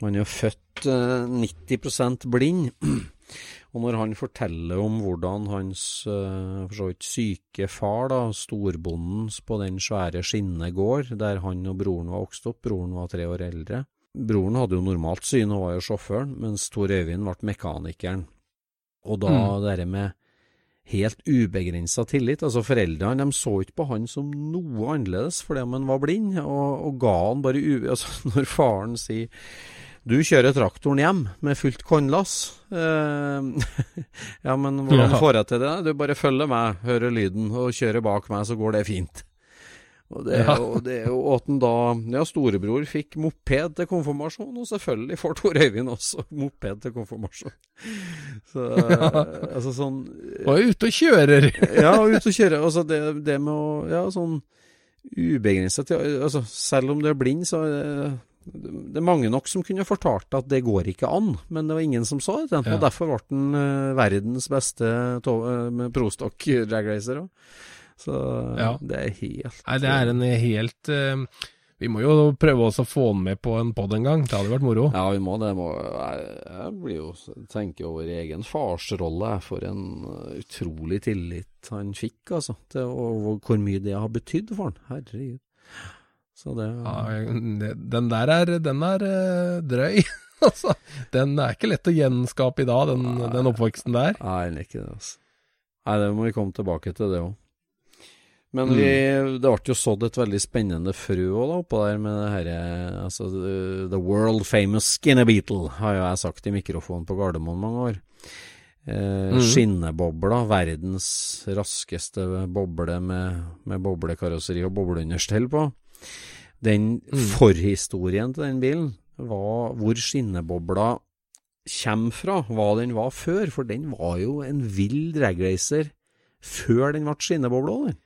Man er jo født eh, 90% blind. Og når han forteller om hvordan hans eh, for så vidt syke far, da, storbonden på den svære Skinne gård, der han og broren var vokst opp, broren var tre år eldre Broren hadde jo normalt syn og var jo sjåføren, mens Tor Øyvind ble mekanikeren. Og da Mm. det med helt ubegrensa tillit. Altså Foreldrene de så ikke på han som noe annerledes fordi om han var blind, og, og ga han bare u... Altså, når faren sier du kjører traktoren hjem med fullt kornlass. Eh, ja, men hvordan Ja. får jeg til det? Du bare følger meg, hører lyden, og kjører bak meg, så går det fint. Og det Ja. jo, det han da Ja, storebror fikk moped til konfirmasjon, og selvfølgelig får Tor Øyvind også moped til konfirmasjon. Så altså sånn Og er ute og kjører! ja, og ut og kjøre. Altså det, det med å Ja, sånn ubegrensa Altså, selv om du er blind, så er det, er mange nok som kunne fortalt at det går ikke an, men det var ingen som sa det. Ja. Og derfor ble han eh, verdens beste med prostokk dragracer. Så Ja. det er helt Nei, det er en helt eh, Vi må jo prøve også å få han med på en pod en gang. Det hadde vært moro. Ja, vi må det. Må, jeg, jeg blir jo tenker over egen farsrolle. For en uh, utrolig tillit han fikk, altså. Til, og hvor- hvor mye det har betydd for han. Herregud. Så det Ja, den der er, den er eh, drøy. altså, den er ikke lett å gjenskape i dag, den, den oppveksten der. Nei, det er ikke det, altså. Nei, det må vi komme tilbake til, det òg. Men Mm. vi, det ble jo sådd et veldig spennende frø også da, oppå der med det herre Altså, the, world famous skinny beetle, har jo jeg sagt i mikrofonen på Gardermoen mange år. Eh, Mhm. Skinnebobla, verdens raskeste boble med, med boblekarosseri og bobleunderstell på. Den Mm. forhistorien til den bilen, var hvor skinnebobla kommer fra, hva den var før, for den var jo en vill dragracer før den ble skinneboble. den.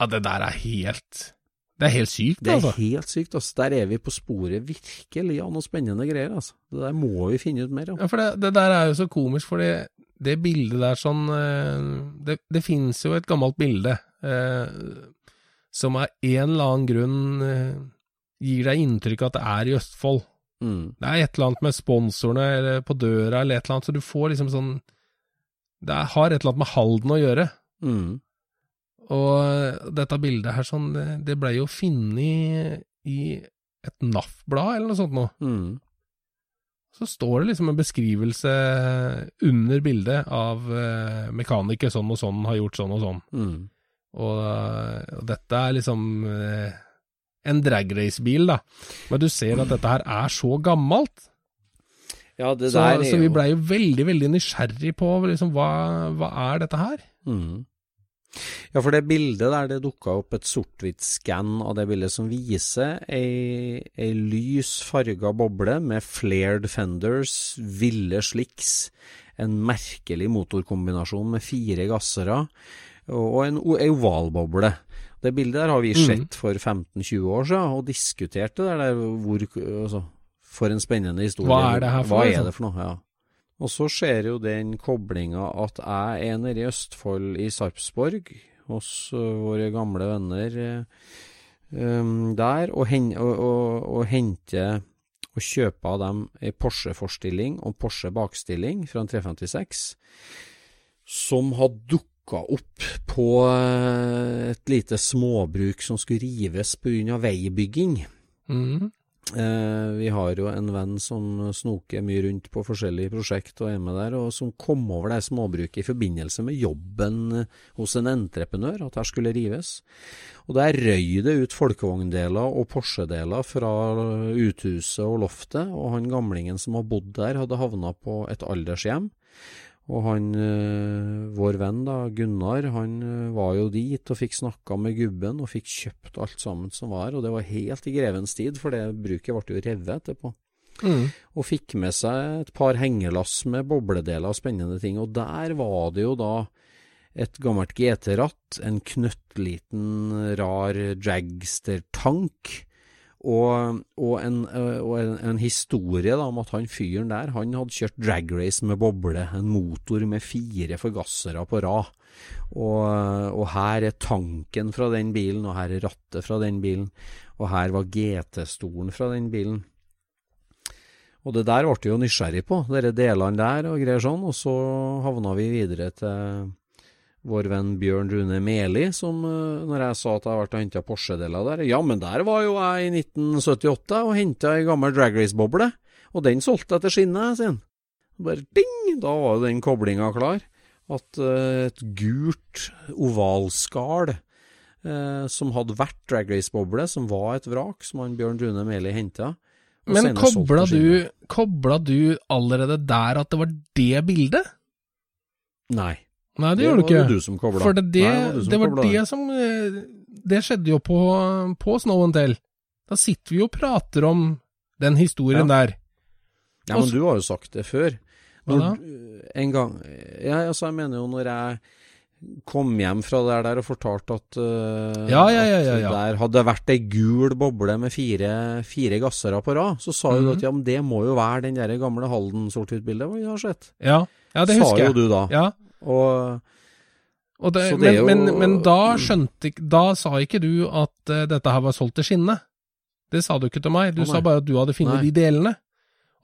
Ja, det der er helt Det er helt sykt, Det er altså. helt sykt. altså. Der er vi på sporet virkelig av noe spennende greier. altså. Det der må vi finne ut mer om. Ja, for det, det der er jo så komisk, for det, det bildet der sånn eh, Det, det finnes jo et gammelt bilde eh, som av en eller annen grunn eh, gir deg inntrykk av at det er i Østfold. Mm. Det er et eller annet med sponsorene eller på døra eller et eller annet, så du får liksom sånn Det har et eller annet med Halden å gjøre. Mm. Og dette bildet her sånn, det, det ble jo funnet i et NAF-blad eller noe sånt noe. Mm. Så står det liksom en beskrivelse under bildet av eh, mekaniker sånn og sånn har gjort sånn og sånn. Mm. Og, og dette er liksom eh, en dragrace-bil, da. Men du ser at dette her er så gammelt. Ja, det Så, der er så vi jo blei jo veldig, veldig nysgjerrig på liksom, hva, hva er dette her? Mm. Ja, for det bildet der det dukka opp et sort-hvitt-skann av det bildet som viser ei, ei lys farga boble med flared fenders, ville slicks, en merkelig motorkombinasjon med fire gassere og en ei ovalboble. Det bildet der har vi Mhm. sett for 15-20 år siden og diskutert det der, hvor altså, For en spennende historie. Hva er det her for Hva er liksom? det for noe? Ja. Og så skjer jo den koblinga at jeg er nede i Østfold, i Sarpsborg, hos ø, våre gamle venner øm, der, og, hen, og, og, og henter og kjøper av dem ei Porsche-forstilling og Porsche bakstilling fra en 356, som har dukka opp på et lite småbruk som skulle rives pga. veibygging. Mhm. Eh, vi har jo en venn som snoker mye rundt på forskjellige prosjekt og er med der, og som kom over det småbruket i forbindelse med jobben eh, hos en entreprenør, at her skulle rives. Og der røy det ut folkevogndeler og Porsche-deler fra uthuset og loftet, og han gamlingen som har bodd der, hadde havna på et aldershjem. Og han, eh, vår venn da, Gunnar, han eh, var jo dit og fikk snakka med gubben og fikk kjøpt alt sammen som var, og det var helt i grevens tid, for det bruket ble jo revet etterpå. Mhm. Og fikk med seg et par hengelass med bobledeler og spennende ting, og der var det jo da et gammelt GT-ratt, en knøttliten, rar Dragster-tank, og, og, en, eh, og en, en historie da, om at han fyren der, han hadde kjørt dragrace med boble, en motor med fire forgassere på rad. Og, og her er tanken fra den bilen, og her er rattet fra den bilen, og her var GT-stolen fra den bilen. Og det der ble jeg jo nysgjerrig på, de delene der og greier sånn, og så havna vi videre til vår venn Bjørn Rune Meli, som eh, når jeg sa at jeg har vært og henta Porsche-deler der Ja, men der var jo jeg i 1978 og henta ei gammel dragrace-boble, og den solgte jeg til skinnet, han. Bare ding! Da var den koblinga klar. At eh, et gult ovalskall eh, som hadde vært dragrace-boble, som var et vrak, som han Bjørn Rune Meli henta. Men kobla du, kobla du allerede der at det var det bildet? Nei. Nei, det, gjorde du ikke. var jo du som kobla. For det, det, Nei, som det var det som eh, Det skjedde jo på, på Snow and Tell. Da sitter vi jo og prater om den historien der. Ja, men du har jo sagt det før. Hva Når, en gang Ja, altså, jeg mener jo når jeg kom hjem fra det der og fortalte at, uh, Ja, ja, ja, ja, ja. at der hadde vært ei gul boble med fire, fire gassere på rad, så sa jo du Mhm. at ja, men det må jo være den der gamle Halden sort-hvitt-bildet vi har sett. Ja, ja det sa husker jo jeg. du da. Ja, Og det, det men, jo- men, men da skjønte ikke Da sa ikke du at eh, dette her var solgt til skinne. Det sa du ikke til meg. Du Å, sa bare at du hadde funnet de delene.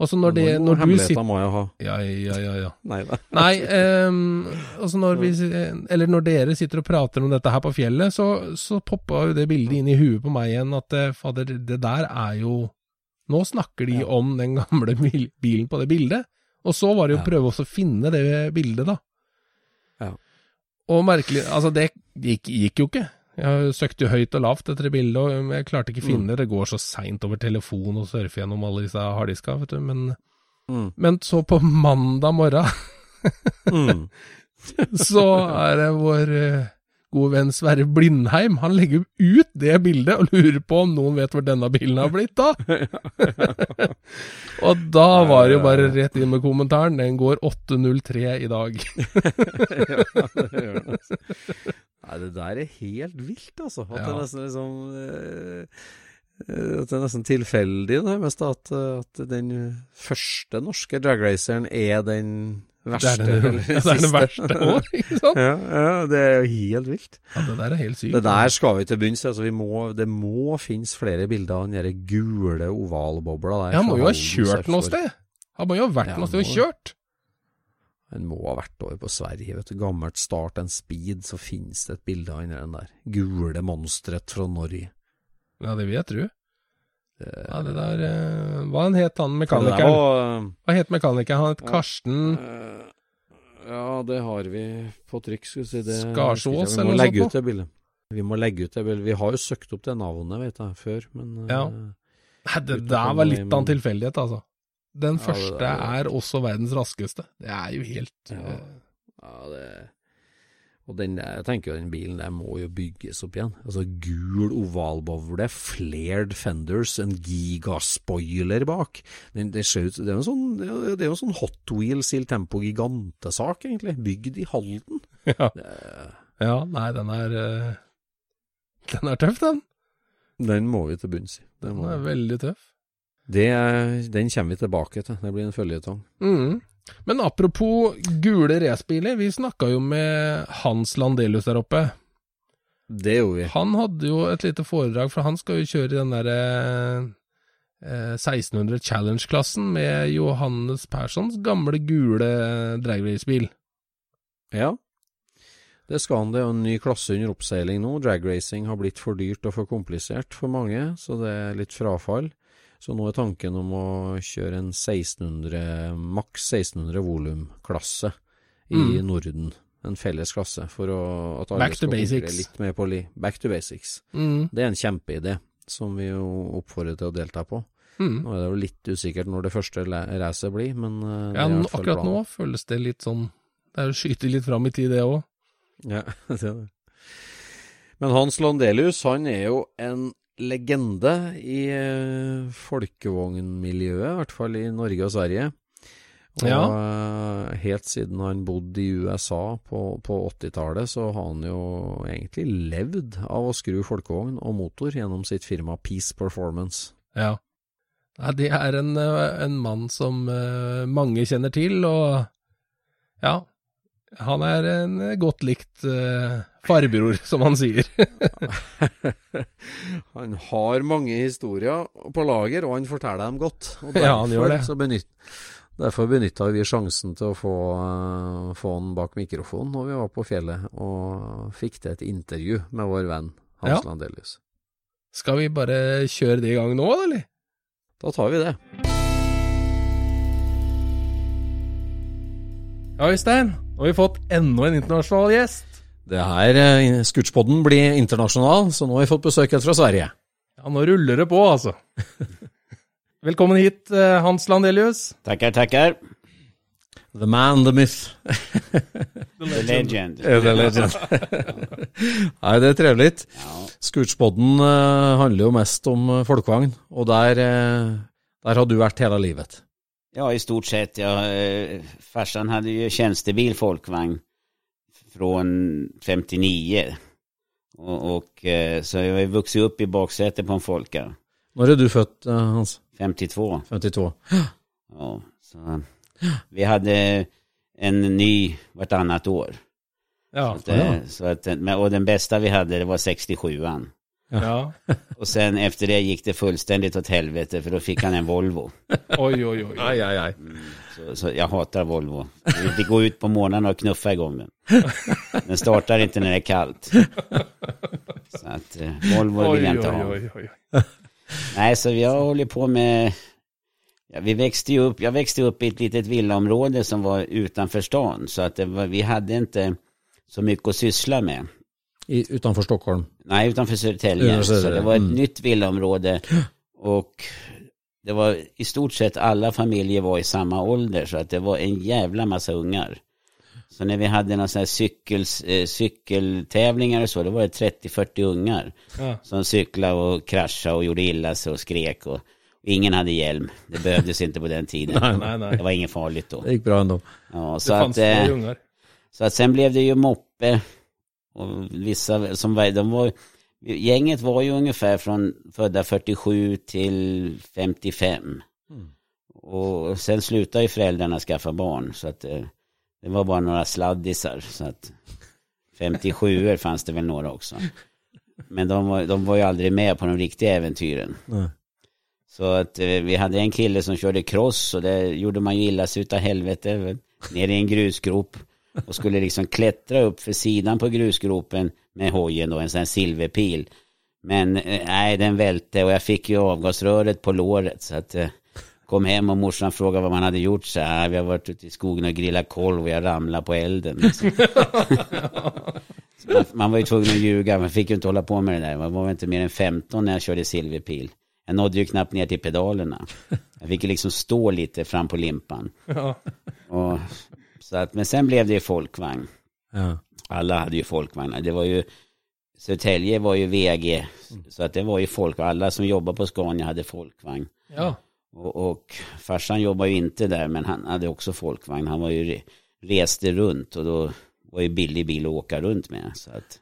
Og så når, det, når du sitter må jeg ha. Ja, ja, ja, ja. Nei da. Nei, ehm, altså når vi Eller når dere sitter og prater om dette her på fjellet, så, så poppa jo det bildet inn i huet på meg igjen at eh, fader, det der er jo Nå snakker de Ja. om den gamle bil, bilen på det bildet. Og så var det jo å prøve å finne det bildet, da. Og merkelig Altså, det gikk, gikk jo ikke. Jeg søkte jo høyt og lavt etter det bildet, og jeg klarte ikke Mm. finne det. Det går så seint over telefon og surfe gjennom alle disse harddiska, vet du. Men, Mm. men så på mandag morgen Mm. så er det vår gode venn Sverre Blindheim. Han legger ut det bildet og lurer på om noen vet hvor denne bilen har blitt da. og da var det jo bare rett inn med kommentaren. Den går 8.03 i dag. ja, det gjør det. Altså. Nei, det der er helt vilt, altså. At det Ja. er nesten liksom eh, eh, At det er nesten tilfeldig, nærmest, at, at den første norske dragraceren er den Det verste. er den, ja, det er den verste òg, ikke sant? Ja, ja, det er jo helt vilt. Ja, det der er helt sykt. Det der skal vi til bunns. Altså, vi må, det må finnes flere bilder av den der gule ovalbobla der. Ja, han må jo ha kjørt noe sted. Han må jo ha vært Ja, noe sted og kjørt. Den må ha vært over på Sverige, vet du. Gammelt Start and Speed, så finnes det et bilde av den der. Gule monsteret fra Norge. Ja, det vil jeg tro. Ja, det der eh, Hva han het han Det der mekanikeren? var Hva het mekanikeren? Han het Ja. Karsten eh, Ja, det har vi på trykk, skal vi si. Det, Skarsås eller noe sånt ut det bildet. Vi må legge ut det bildet. Vi har jo søkt opp det navnet, vet jeg, før, men eh, Ja. Nei, det Uten der var litt av en tilfeldighet, altså. Den Ja, det første der var- er også verdens raskeste. Det er jo helt Ja. eh, Ja, det Og den jeg tenker jo den bilen der må jo bygges opp igjen. Altså gul ovalbovle, flared fenders, en gigaspoiler bak. Den, det ser ut Det er jo sånn, det er jo sånn Hot Wheels Il Tempo Gigante-sak, egentlig. Bygd i Halden. Ja. Ja, nei, den er eh, Den er tøff, den. Den må vi til bunns i. Den må- er veldig tøff. Det, er- den kommer vi tilbake til. Det blir en føljetong. Mm. Men apropos gule racerbiler, vi snakka jo med Hans Landelius der oppe. Det gjorde vi. Han hadde jo et lite foredrag, for han skal jo kjøre i den derre eh, 1600 Challenge-klassen med Johannes Perssons gamle gule dragracebil. Ja. Det skal han. Det er jo en ny klasse under oppseiling nå. Dragracing har blitt for dyrt og for komplisert for mange, så det er litt frafall. Så nå er tanken om å kjøre en 1600, maks 1600 volumklasse i Mm. Norden. En felles klasse for å, at alle Back skal konkurrere basics. litt mer på li. Back to basics. Mm. Det er en kjempeidé som vi jo oppfordrer til å delta på. Mm. Nå er det jo litt usikkert når det første racet blir, men eh, Ja, akkurat planen. nå føles det litt sånn Det er å skyte litt fram i tid, det òg. Ja, det er det. Men Hans Landelius, han er jo en legende i eh, folkevognmiljøet, i hvert fall i Norge og Sverige. Og Ja. eh, helt siden han bodde i USA på, på 80-tallet, så har han jo egentlig levd av å skru folkevogn og motor gjennom sitt firma Peace Performance. Ja. Det er en, eh, en mann som mange kjenner til, og ja, han er en godt likt uh, farbror, som han sier. han har mange historier på lager, og han forteller dem godt. Og Ja, han gjør det. så benytt, derfor benytta vi sjansen til å få, eh, få han bak mikrofonen når vi var på fjellet, og fikk til et intervju med vår venn Hans Ja. Landelius. Skal vi bare kjøre det i gang nå, eller? Da tar vi det. Ja, Øystein, nå har vi fått enda en internasjonal gjest. Det her, eh, Scootspodden blir internasjonal, så nå har vi fått besøk fra Sverige. Ja, nå ruller det på, altså. Velkommen hit, eh, Hans Landelius. Tackar, tackar. The man, the myth. The legend. Det legend? Nei, det er trevligt. Ja, Scootspodden eh, handler jo mest om folkevagn, og der, der har du vært hele livet. ja, i stort sett. Ja, farsan hade ju tjänstebil folkvagn från 59. Och, och eh, så jag har ju vuxit upp i baksätet på en Folka. Når er du født, eh, Hans? 52. 52. Ja, så vi hade en ny vartannat år. Ja. Så att, eh, så att, och den bästa vi hade det var 67an. Ja. Och sen efter det gick det fullständigt åt helvete för då fick han en Volvo. Oj, oj, oj. Ai, ai, ai. Så, så jag hatar Volvo. Vi går ut på morgonen och knuffa igång den. Den startar inte när det är kallt. Så att eh, Volvo vill jag inte ha. oj, oj. Nej, så vi har hållit på med... Ja, vi växte ju upp, jag växte upp i ett litet villaområde som var utanför stan. Så att det var, vi hade inte så mycket att syssla med. I, utenfor Stockholm. Nej, utanför Södertälje. Utanför Så det var ett mm. nytt villaområde. Och det var i stort sett alla familjer var i samma ålder. Så att det var en jävla massa ungar. Så när vi hade några sådana här cykels, eh, cykeltävlingar och så, då var det 30-40 ungar. Ja. Som cyklade och kraschade och gjorde illa sig och skrek. Och, och ingen hade hjälm. Det behövdes inte på den tiden. Nej, nej, nej. Det var inget farligt då. Det gikk bra ändå. Ja, Det så fanns att, eh, ungar. så att sen blev det ju moppe. Och vissa som var, de var, gänget var ju ungefär från födda 47 till 55. Och sen slutade ju föräldrarna skaffa barn. Så att eh, det var bara några sladdisar. Så att 57 fanns det väl några också. Men de var, de var ju aldrig med på de riktiga äventyren. Nej. Så att eh, vi hade en kille som körde cross och det gjorde man ju illa sig utav helvete. Ner i en grusgrop. Och skulle liksom klättra upp för sidan på grusgropen med hojen och en sån här silverpil. Men eh, nej, den välte och jag fick ju avgasröret på låret. Så att eh, kom hem och morsan frågade vad man hade gjort. Så här, vi har varit ute i skogen och grillat kolv och jag ramlade på elden. Liksom. Man, man var ju tvungen att ljuga, man fick ju inte hålla på med det där. Man var väl inte mer än 15 när jag körde silverpil. Jag nådde ju knappt ner till pedalerna. Jag fick ju liksom stå lite fram på limpan. Ja. Och, så att, men sen blev det ju folkvagn. Ja. Alla hade ju folkvagnar. Det var ju, Södertälje var ju VG. Så att det var ju folk, alla som jobbade på Scania hade folkvagn. ja. Och, och farsan jobbade ju inte där, men han hade också folkvagn. Han var ju re, reste runt och då var ju billig bil att åka runt med. Så att,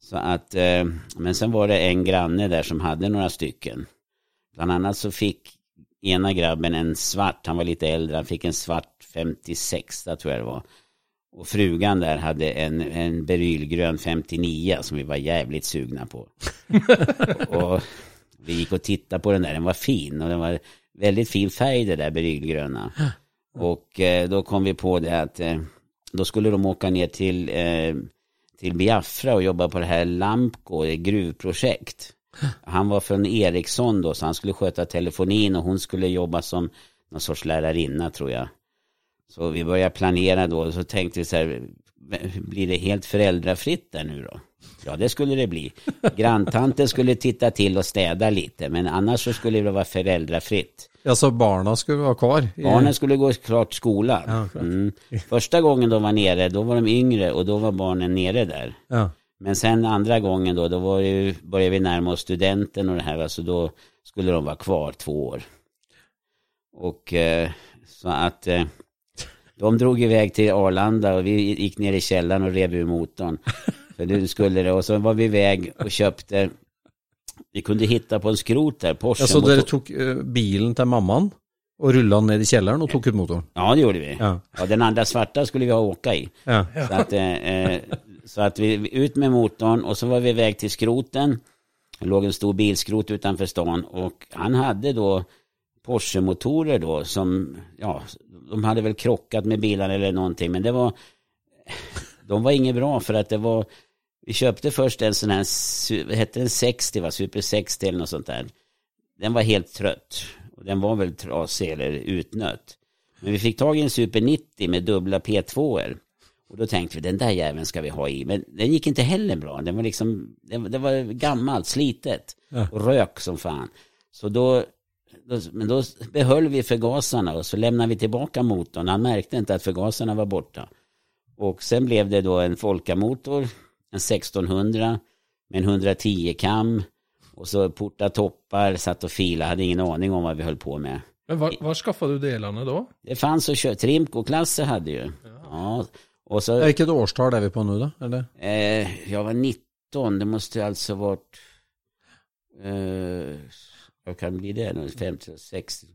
så att eh, men sen var det en granne där som hade några stycken. Bland annat så fick ena grabben en svart, han var lite äldre, han fick en svart 56 tror jag det var. Och frugan där hade en, en berylgrön 59 som vi var jävligt sugna på. och vi gick och tittade på den där, den var fin och den var väldigt fin färg det där berylgröna. Och eh, då kom vi på det att eh, då skulle de åka ner till, eh, till Biafra och jobba på det här Lampco, ett gruvprojekt. Han var från Ericsson då, så han skulle sköta telefonin och hon skulle jobba som någon sorts lärarinna tror jag. Så vi började planera då och så tänkte vi så här, blir det helt föräldrafritt där nu då? Ja, det skulle det bli. Granntanten skulle titta till och städa lite, men annars så skulle det vara föräldrafritt. ja, så barna skulle vara kvar? i- Barnen skulle gå klart skolan. Ja, klart. Mm. Första gången de var nere, då var de yngre och då var barnen nere där. Ja. Men sen andra gången då, då var det ju, började vi närma oss studenten och det här, alltså då skulle de vara kvar två år. Och eh, så att eh, de drog iväg till Arlanda och vi gick ner i källaren och rev ur motorn. För nu skulle det, och så var vi iväg och köpte, vi kunde hitta på en skrot där, Porsche. Ja, så motor- tok eh, bilen til mammaen og rulla den ned i kjelleren og tok ut motoren? Ja, det gjorde vi. Ja. Ja, den andra svarta skulle vi ha åka i. Ja. Så att, eh, eh, så att vi ut med motorn och så var vi iväg till skroten. Det låg en stor bilskrot utanför stan och han hade då Porsche-motorer då som, ja, de hade väl krockat med bilarna eller någonting men det var, de var inget bra för att det var, vi köpte först en sån här, vad hette den 60 va, Super 60 eller något sånt där. Den var helt trött och den var väl trasig eller utnött. Men vi fick tag i en Super 90 med dubbla P2er. Och då tänkte vi, den där jäveln ska vi ha i. Men den gick inte heller bra. Den var liksom, den, det var gammalt, slitet. Ja. Och rök som fan. Så då, då, men då behöll vi förgasarna och så lämnade vi tillbaka motorn. Han märkte inte att förgasarna var borta. Och sen blev det då en Folka-motor, en 1600 med en 110 kam. Och så porta toppar, satt och fila, hade ingen aning om vad vi höll på med. Men var, var skaffade du delarna då? Det fanns att köpa, Trimco-klasser hade ju. Ja. Och så, Hvilket årstall er vi på nå, da? Er det? eh, jag var 19, det måste alltså varit, eh, vad kan bli det nu, 50, 60,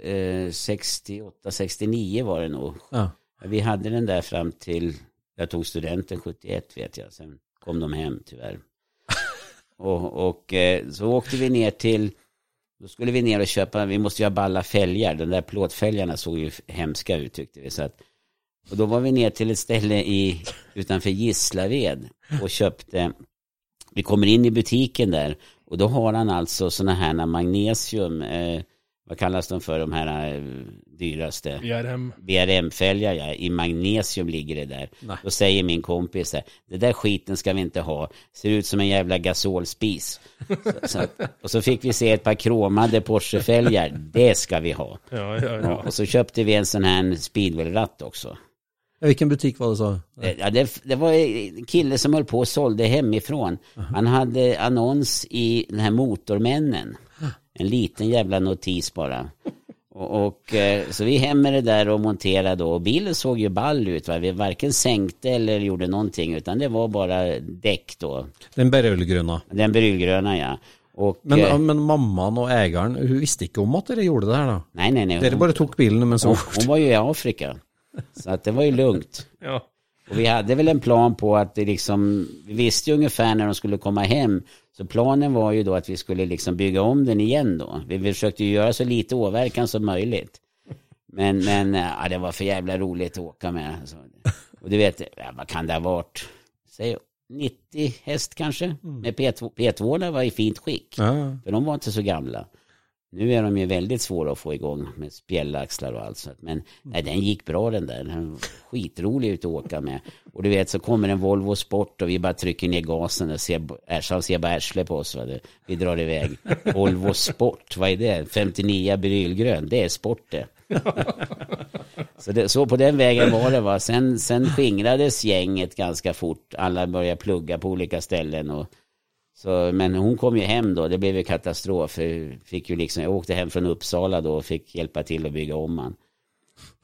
eh, 68, 69 var det nog. Ja. Vi hade den där fram till, jag tog studenten 71 vet jag, sen kom de hem tyvärr. och och eh, så åkte vi ner till, då skulle vi ner och köpa, vi måste ju ha balla fälgar, de där plåtfälgarna såg ju hemska ut tyckte vi. Så att, och då var vi ner till ett ställe i, utanför Gislaved och köpte, vi kommer in i butiken där och då har han alltså sådana här magnesium, eh, vad kallas de för, de här eh, dyraste? BRM. BRM-fälgar ja, i magnesium ligger det där. Då säger min kompis här, det där skiten ska vi inte ha, ser ut som en jävla gasolspis. så, så att, och så fick vi se ett par kromade Porsche-fälgar, det ska vi ha. Ja, ja, Ja, och så köpte vi en sån här speedway-ratt också. Hvilken butikk var det så? Ja, det, det var en kille som höll på och sålde hemifrån. Han hade annons i den här Motormännen. En liten jävla notis bara. Och, och eh, så vi hem med det där och monterade då. Och bilen såg ju ball ut. Va? Vi varken sänkte eller gjorde någonting. Utan det var bara däck då. Den berylgrønna. Den brylgröna ja. Och, Men, eh, men mammaen og eieren, hun visste ikke om at dere gjorde det her, da? nej, nej, nej. Dere bare tok bilen mens hun hon, hon var ju i Afrika. Så att det var ju lugnt. ja. Och vi hade väl en plan på att det liksom, vi visste ju ungefär när de skulle komma hem. Så planen var ju då att vi skulle liksom bygga om den igen då. Vi försökte ju göra så lite åverkan som möjligt. Men, men ja, det var för jävla roligt att åka med. Så, och du vet, ja, vad kan det ha varit? Säg 90 häst kanske. Med P2, P2 var i fint skick. Ja. För de var inte så gamla. Nu är de ju väldigt svåra att få igång med spjällaxlar och allt sånt. Men nej, den gick bra den där. Den var skitrolig ut att åka med. Och du vet så kommer en Volvo Sport och vi bara trycker ner gasen och ser, Ersan ser bara arsle på oss. Va? Vi drar iväg. Volvo Sport, vad är det? 59 brylgrön, det är sport det. Så, det, så på den vägen var det va. Sen, sen skingrades gänget ganska fort. Alla började plugga på olika ställen. Och, så, men hon kom ju hem då, det blev ju katastrof. För Fick ju liksom, jag åkte hem från Uppsala då och fick hjälpa till att bygga om han.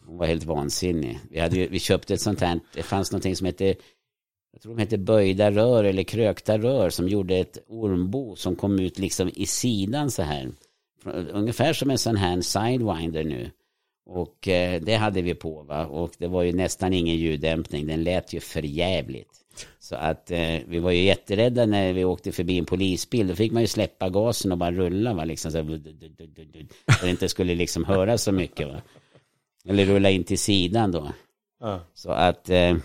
Hon var helt vansinnig. Vi, hade ju, vi köpte ett sånt här, det fanns någonting som hette, jag tror de hette böjda rör eller krökta rör som gjorde ett ormbo som kom ut liksom i sidan så här. Ungefär som en sån här sidewinder nu. Och eh, det hade vi på va. Och det var ju nästan ingen ljuddämpning. Den lät ju förjävligt. Så att eh, vi var ju jätterädda när vi åkte förbi en polisbil. Då fick man ju släppa gasen och bara rulla va. Liksom så, här, så det inte skulle liksom höra så mycket va. Eller rulla in till sidan då. Så att eh,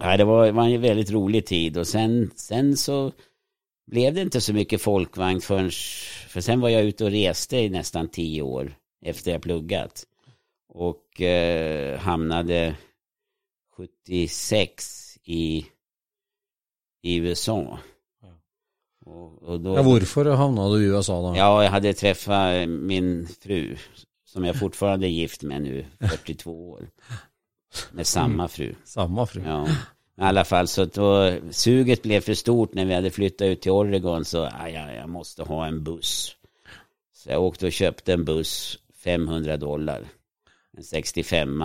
ja, det var, var en väldigt rolig tid. Och sen, sen så blev det inte så mycket folkvagn förrän, för sen var jag ute och reste i nästan tio år efter jag pluggat. Och eh, hamnade 76 i, i USA. Och, och då, Ja, hvorfor havna du i USA da? Ja, jag hade träffat min fru, som jag fortfarande är gift med nu, 42 år. Med samma fru. Samma fru. Ja. I alla fall så då, suget blev för stort när vi hade flyttat ut till Oregon så ah, ja, jag måste ha en buss. Så jag åkte och köpte en buss, 500 dollar. En 65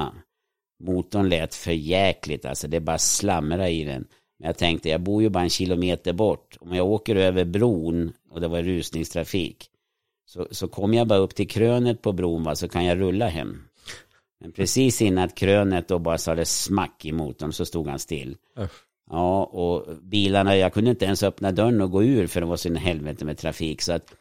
Motorn lät för jäkligt, alltså det bara slamra i den. Men jag tänkte, jag bor ju bara en kilometer bort. Om jag åker över bron och det var rusningstrafik. Så, så kommer jag bara upp till krönet på bron va, så kan jag rulla hem. Men precis innan krönet då bara sa det smack i motorn så stod han still. Usch. Ja, och bilarna, jag kunde inte ens öppna dörren och gå ur för det var så i helvete med trafik. Så att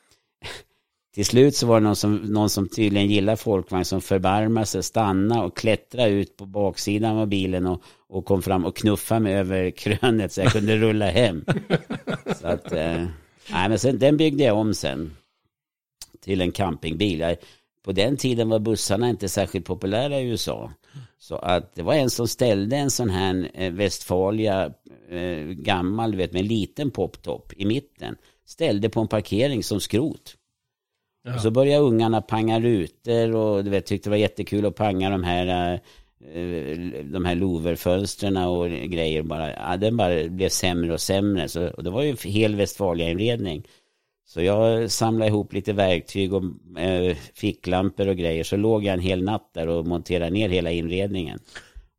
till slut så var det någon som, någon som tydligen gillar folkvagn som förbarmade sig, stanna och klättra ut på baksidan av bilen och, och kom fram och knuffade mig över krönet så jag kunde rulla hem. Så att, eh, nej men sen, den byggde jag om sen till en campingbil. På den tiden var bussarna inte särskilt populära i USA. Så att det var en som ställde en sån här eh, Westfalia eh, gammal, du vet med en liten poptop i mitten. Ställde på en parkering som skrot. Och så började ungarna panga rutor och du vet, tyckte det var jättekul att panga de här, eh, de här louvre och grejer. Bara, ja, den bara blev sämre och sämre. Så, och det var ju hel Westfalia-inredning. Så jag samlade ihop lite verktyg och eh, ficklampor och grejer. Så låg jag en hel natt där och monterade ner hela inredningen.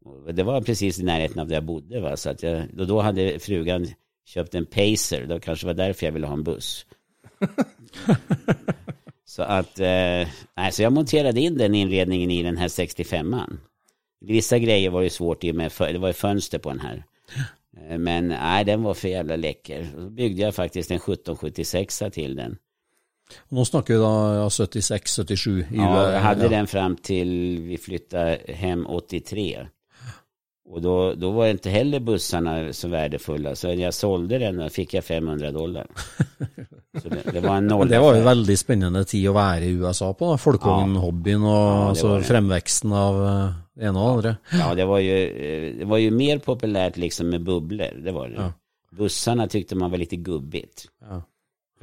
Och det var precis i närheten av där jag bodde. Va? Så att jag, och då hade frugan köpt en Pacer. Det kanske var därför jag ville ha en buss. så att, eh, nej, så jag monterade in den inredningen i den här 65an. Vissa grejer var ju svårt i och med, för, det var ju fönster på den här. Eh, Men nej, den var för jävla läcker. Då byggde jag faktiskt en 1776 till den. Nå snakker vi da ja, 76-77 i Ja, jag hade den fram till vi flyttade hem 83. Och då, då var inte heller bussarna så värdefulla. Så när jag sålde den då fick jag 500 dollar. Så det, det var en noll. Det var jo veldig spennende tid å være i USA på. Folkevognhobbyen og det altså, var det. fremveksten av eh, det ene og det andre. Ja, det var ju, eh, det var ju mer populärt liksom med bubblor. Det var det. Ja. Bussarna tyckte man var lite gubbigt. Ja.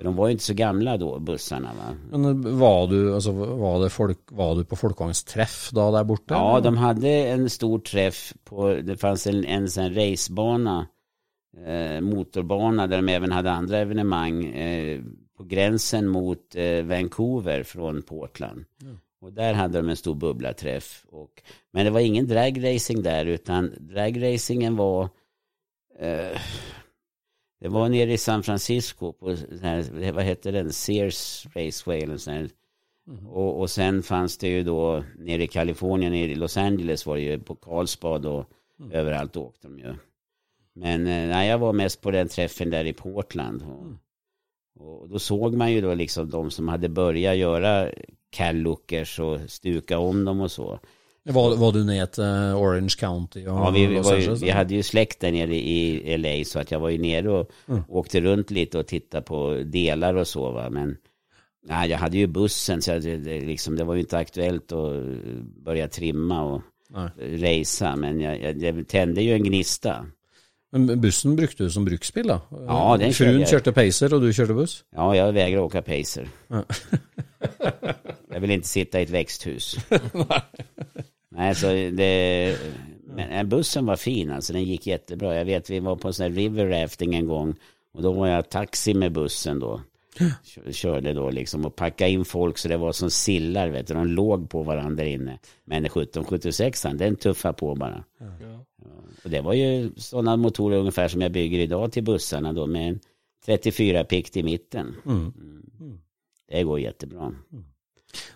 De var ju inte så gamla då, bussarna va. Men var du, altså, var det folk, var du på folkevognstreff da der borte? Ja, de hade en stor träff på, det fanns en, en sån racebana, eh, motorbana där de även hade andra evenemang eh, på gränsen mot eh, Vancouver från Portland. Och där hade de en stor bubblaträff. Och, men det var ingen dragracing där utan dragracingen var eh, det var nere i San Francisco på, sån här, vad hette den, Sears Raceway eller sån här. Och, och sen fanns det ju då nere i Kalifornien, nere i Los Angeles var det ju på Carlsbad och överallt åkte de ju. Men eh, nej, jag var mest på den träffen där i Portland. Och, och då såg man ju då liksom de som hade börjat göra Callookers och stuka om dem och så. Var, var du ner till Orange County? Och Ja, vi, vi, ju, vi hade ju släkt där nere i LA så att jag var ju nere och åkte runt lite och tittade på delar och så va. Men nej, jag hade ju bussen så jag, det, det, liksom, det var ju inte aktuellt att börja trimma och Nej. racea. Men jag, jag, jag tände ju en gnista. Men bussen brukte du som bruksbil då? Ja, den körde Frun jag. körde Pacer och du körde buss? Ja, jag vägrar åka pacer. jag vill inte sitta i ett växthus. Nej, så det... Men bussen var fin alltså, den gick jättebra. Jag vet vi var på en sån här river rafting en gång. Och då var jag taxi med bussen då. Kö- Körde då liksom och packade in folk så det var som sillar vet du. De låg på varandra inne. Men 1776 den tuffade på bara. Ja. Och det var ju sådana motorer ungefär som jag bygger idag till bussarna då med en 34 pikt i mitten. Mm. Det går jättebra.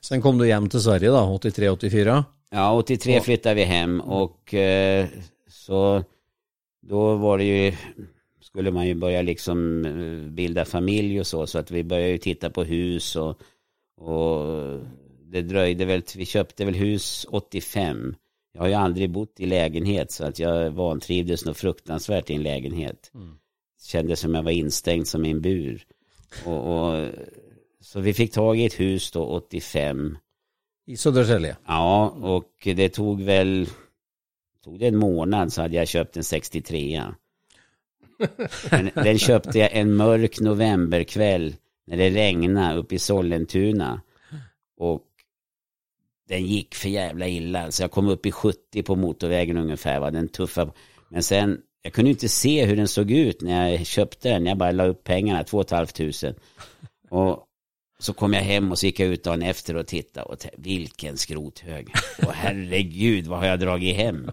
Sen kom du hem till Sverige då, 83-84? Ja, 83 flyttade vi hem och eh, så då var det ju, skulle man ju börja liksom eh, bilda familj och så, så att vi började ju titta på hus och, och det dröjde väl, vi köpte väl hus 85. Jag har ju aldrig bott i lägenhet så att jag vantrivdes nog fruktansvärt i en lägenhet. Kände som jag var instängd som i en bur. Och, och, så vi fick tag i ett hus då 85. I Södertälje? Ja, och det tog väl, tog det en månad så hade jag köpt en 63 Men Den köpte jag en mörk novemberkväll när det regnade uppe i Sollentuna. Och den gick för jävla illa. Så jag kom upp i 70 på motorvägen ungefär. Va? Den tuffa. Men sen, jag kunde inte se hur den såg ut när jag köpte den. Jag bara la upp pengarna, 2 500. Och så kom jag hem och så gick jag ut dagen efter och tittade och vilken skrothög. Och herregud, vad har jag dragit hem?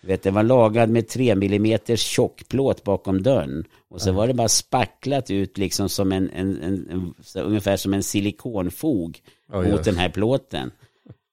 Vet, den var lagad med 3 mm tjockplåt bakom dörren. Och så var det bara spacklat ut liksom som en, en, en, en ungefär som en silikonfog Oj, mot oj. den här plåten.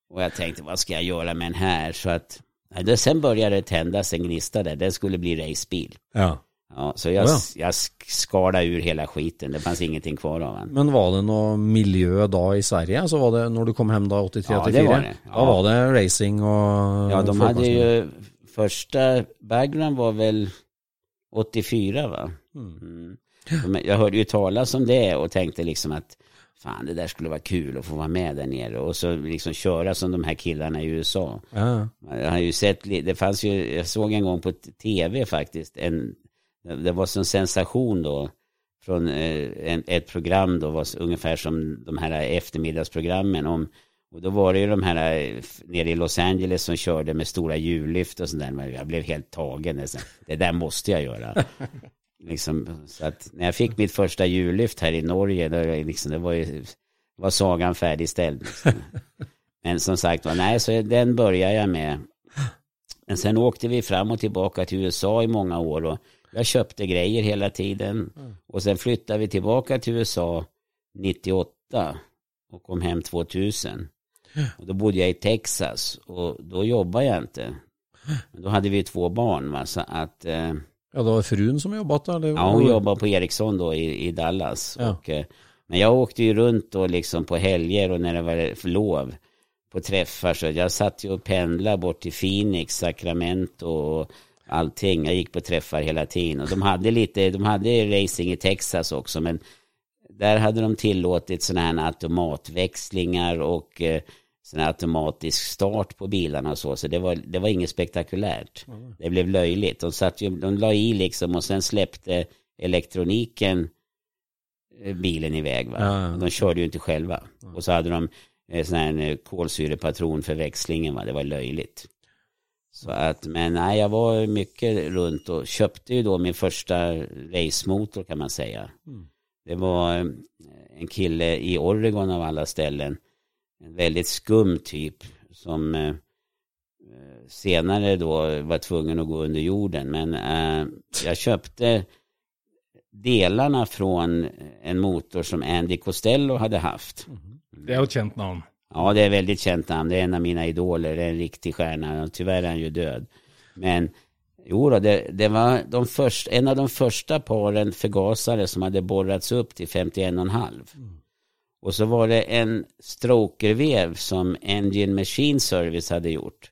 Och jag tänkte, vad ska jag göra med den här? Så att, ja, sen började det tändas en gnista där. Den skulle bli racebil. Ja. Ja, så jag, Ja. jag skalade ur hela skiten. Det fanns ingenting kvar av den. Men var det någon miljö då i Sverige? Alltså var det när du kom hem då 83-84? Ja, det var det. Då Ja. var det racing och Ja, de hade ju, första background var väl 84 va? Mm. Men Jag hörde ju talas om det och tänkte liksom att fan det där skulle vara kul att få vara med där nere och så liksom köra som de här killarna i USA. Ja. Jag har ju sett, det fanns ju, jag såg en gång på tv faktiskt, en, det var som sensation då från eh, en, ett program då, var ungefär som de här eftermiddagsprogrammen om, och då var det ju de här eh, nere i Los Angeles som körde med stora hjullyft och sådär, men jag blev helt tagen. nästan. Det där måste jag göra. liksom, så att när jag fick mitt första hjullyft här i Norge, då, liksom, det var ju, var sagan färdigställd. Liksom. Men som sagt var, nej, så den började jag med. Men sen åkte vi fram och tillbaka till USA i många år och jag köpte grejer hela tiden. Och sen flyttade vi tillbaka till USA 98 och kom hem 2000. Och då bodde jag i Texas och då jobbade jag inte. Men då hade vi två barn va, så att eh, ja, det var frun som jobbat då? Eller? Ja, hon jobbade på Ericsson då i, i Dallas. Ja. Och, eh, men jag åkte ju runt då liksom på helger och när det var lov på träffar. Så jag satt ju och pendlade bort till Phoenix, Sacramento och allting. Jag gick på träffar hela tiden. Och de hade lite, de hade racing i Texas också. Men där hade de tillåtit sådana här automatväxlingar och eh, sån här automatisk start på bilarna och så. Så det var, det var inget spektakulärt. Det blev löjligt. De, satt ju, de la i liksom och sen släppte elektroniken eh, bilen iväg. Va? Ja. De körde ju inte själva. Och så hade de eh, sån här kolsyrepatron för växlingen. Va? Det var löjligt. Så att, men nej, jag var mycket runt och köpte ju då min första racemotor kan man säga. Det var eh, en kille i Oregon av alla ställen. En väldigt skum typ som eh, senare då var tvungen att gå under jorden. Men eh, jag köpte delarna från en motor som Andy Costello hade haft. Det är ett känt namn. Ja, det är väldigt känt namn. Det är en av mina idoler. Det är en riktig stjärna. Tyvärr är han ju död. Men jo då, det, det var de först, en av de första paren förgasare som hade borrats upp till 51,5. Och så var det en strokervev som Engine Machine Service hade gjort.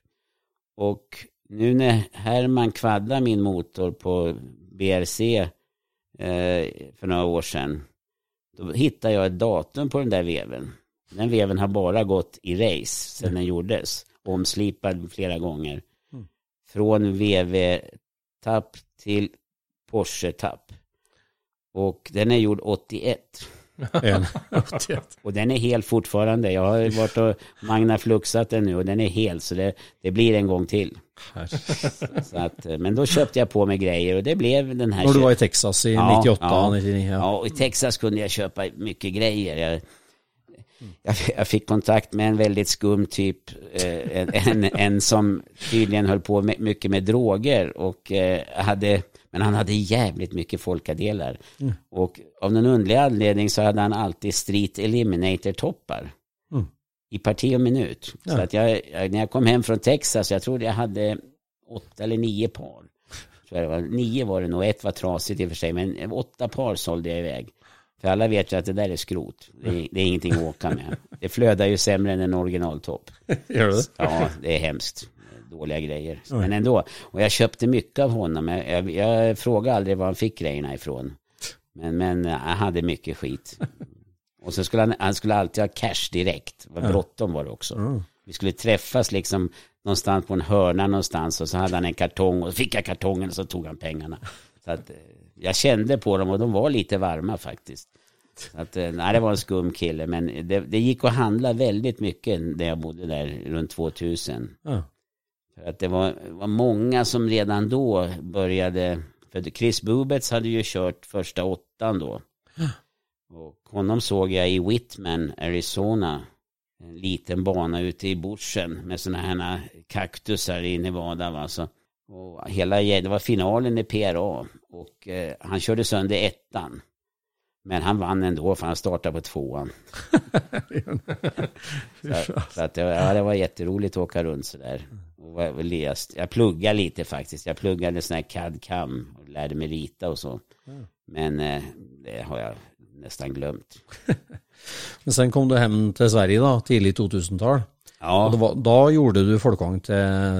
Och nu när Herman kvaddade min motor på BRC eh, för några år sedan. Då hittade jag ett datum på den där veven. Den veven har bara gått i race sedan den gjordes. Omslipad flera gånger. Mm. Från VV-tapp till Porsche-tapp. Och den är gjord 81. En. Och den är hel fortfarande. Jag har varit och magnafluxat den nu och den är hel. Så det, det blir en gång till. Så att, eh, men då köpte jag på mig grejer och det blev den här... När du var i Texas i Ja, 98, ja. 99. Ja. Ja, och i Texas kunde jag köpa mycket grejer. Jag, jag, jag fick kontakt med en väldigt skum typ, eh, en, en, en som tydligen höll på med, mycket med droger och eh, hade, men han hade jävligt mycket folkadelar. Och av någon underlig anledning så hade han alltid Street Eliminator-toppar. Mm. I parti och minut. Så Ja. att jag, när jag kom hem från Texas, jag trodde jag hade åtta eller nio par. Så det var, nio var det nog, ett var trasigt i och för sig, men åtta par sålde jag iväg. För alla vet ju att det där är skrot. Det är, det är ingenting att åka med. Det flödar ju sämre än en originaltopp. Gör det? Ja, det är hemskt. Dåliga grejer. Men ändå. Och jag köpte mycket av honom. Jag, jag, jag frågade aldrig var han fick grejerna ifrån. Men, men han hade mycket skit. Och så skulle han, han skulle alltid ha cash direkt. Vad bråttom var det också. Vi skulle träffas liksom någonstans på en hörna någonstans och så hade han en kartong och så fick jag kartongen och så tog han pengarna. Så att eh, jag kände på dem och de var lite varma faktiskt. Att, eh, nej, det var en skum kille men det, det gick att handla väldigt mycket när jag bodde där runt 2000. Ja. För att det var, var många som redan då började, för Chris Bubets hade ju kört första åttan då. Och honom såg jag i Whitman, Arizona. En liten bana ute i bushen med sådana här kaktusar i Nevada. Va? Så, och hela, det var finalen i PRA och eh, han körde sönder ettan. Men han vann ändå för han startade på tvåan. så, så att, det- ja, det var jätteroligt att åka runt sådär. Och läst. Jag pluggade lite faktiskt. Jag pluggade sån här CAD-CAM och lärde mig rita och så. Men eh, det har jag nästan glömt. Men sen kom du hem till Sverige då, tidigt 2000-tal. Ja, Och då, var, då gjorde du Folkvagn till,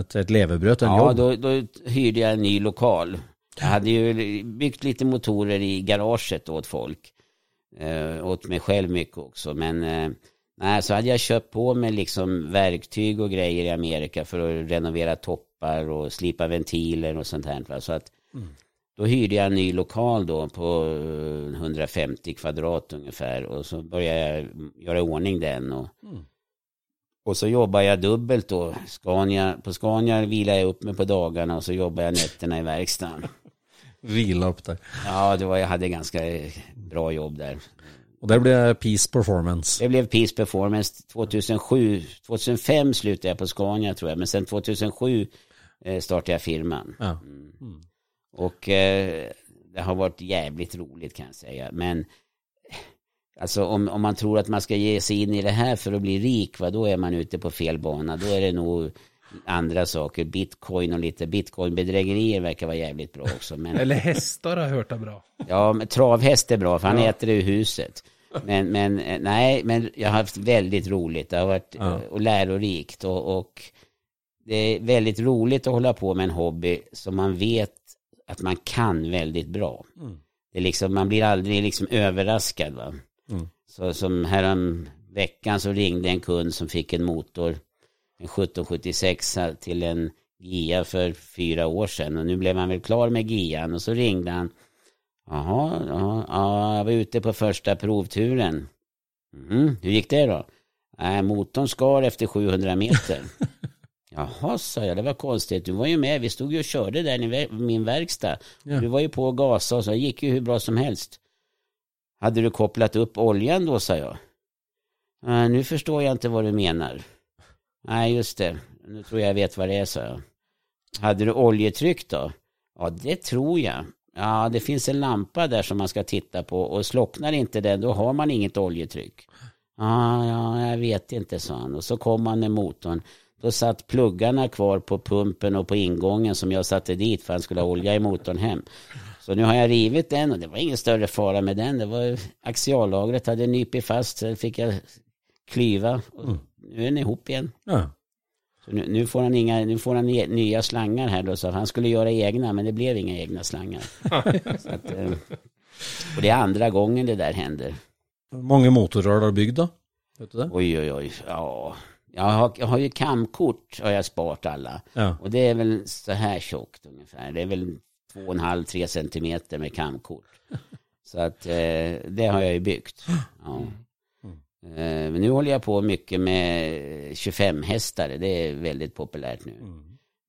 till ett levebröd, en ja jobb. då, då hyrde jag en ny lokal. Jag hade ju byggt lite motorer i garaget åt folk. Eh, åt mig själv mycket också. Men eh, nej, så hade jag köpt på mig liksom verktyg och grejer i Amerika för att renovera toppar och slipa ventiler och sånt här. Så att då hyrde jag en ny lokal då på eh, 150 kvadrat ungefär. Och så började jag göra i ordning den. Och, och så jobbar jag dubbelt då. Scania, på Scania vilar jag upp mig på dagarna och så jobbar jag nätterna i verkstaden. Vila upp där. Ja, det var, jag hade ganska eh, bra jobb där. Och där blev det Peace Performance. Det blev Peace Performance 2007. 2005 slutade jag på Scania tror jag, men sen 2007 eh, startade jag firman. Ja. Och eh, det har varit jävligt roligt kan jag säga. Men alltså om, om man tror att man ska ge sig in i det här för att bli rik, va, då är man ute på fel bana. Då är det nog andra saker. Bitcoin och lite bitcoinbedrägerier verkar vara jävligt bra också. Men, Eller hästar har jag hört är bra. Ja, men travhäst är bra för han äter det ur huset. Men, men eh, nej, men jag har haft väldigt roligt. Det har varit Ja. eh, och lärorikt och, och det är väldigt roligt att hålla på med en hobby som man vet att man kan väldigt bra. Det är liksom, man blir aldrig liksom överraskad. Va? Mm. Så som härom veckan så ringde en kund som fick en motor, en 1776 till en GIA för fyra år sedan. Och nu blev han väl klar med GIAn och så ringde han. Jaha, ja, ja, jag var ute på första provturen. Mhm, hur gick det då? Nej, motorn skar efter 700 meter. Jaha, sa jag, det var konstigt. Du var ju med, vi stod ju och körde där i min verkstad. Ja. Du var ju på och gasa och så, det gick ju hur bra som helst. Hade du kopplat upp oljan då, sa jag. Äh, nu förstår jag inte vad du menar. Nej, just det. Nu tror jag jag vet vad det är, sa jag. Hade du oljetryck då? Ja, det tror jag. Ja, det finns en lampa där som man ska titta på och slocknar inte den, då har man inget oljetryck. Ja, ja, jag vet inte, sa han. Och så kom han med motorn. Då satt pluggarna kvar på pumpen och på ingången som jag satte dit för han skulle ha olja i motorn hem. Så nu har jag rivit den och det var ingen större fara med den. Det var axiallagret hade nypit fast så fick jag klyva. Och Nu är den ihop igen. Ja. Så nu, nu, får han inga, nu får han e- nya slangar här då. Så han skulle göra egna men det blev inga egna slangar. att, eh, och det är andra gången det där händer. Hur många motorer har du byggt då? Vet du det? Oj oj oj. Ja. Jag har, jag har ju kamkort har jag sparat alla. Ja. Och det är väl så här tjockt ungefär. Det är väl två och en halv, tre centimeter med kamkort. Så att eh, det har jag ju byggt. Ja. Eh, men nu håller jag på mycket med 25 hästar. Det är väldigt populärt nu.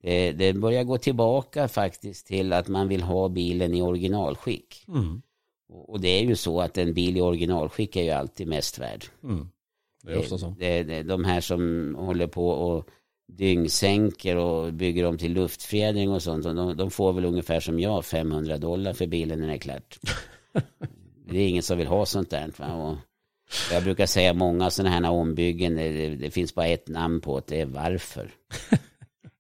Det, det börjar gå tillbaka faktiskt till att man vill ha bilen i originalskick. Mm. Och och det är ju så att en bil i originalskick är ju alltid mest värd. Mm. Det är ofta så. Det, det, de här som håller på och dyngsänker och bygger om till luftfjädring och sånt. De, de får väl ungefär som jag 500 dollar för bilen när det är klart. det är ingen som vill ha sånt där. Jag brukar säga många sådana här ombyggen, det, det, finns bara ett namn på det, det är varför.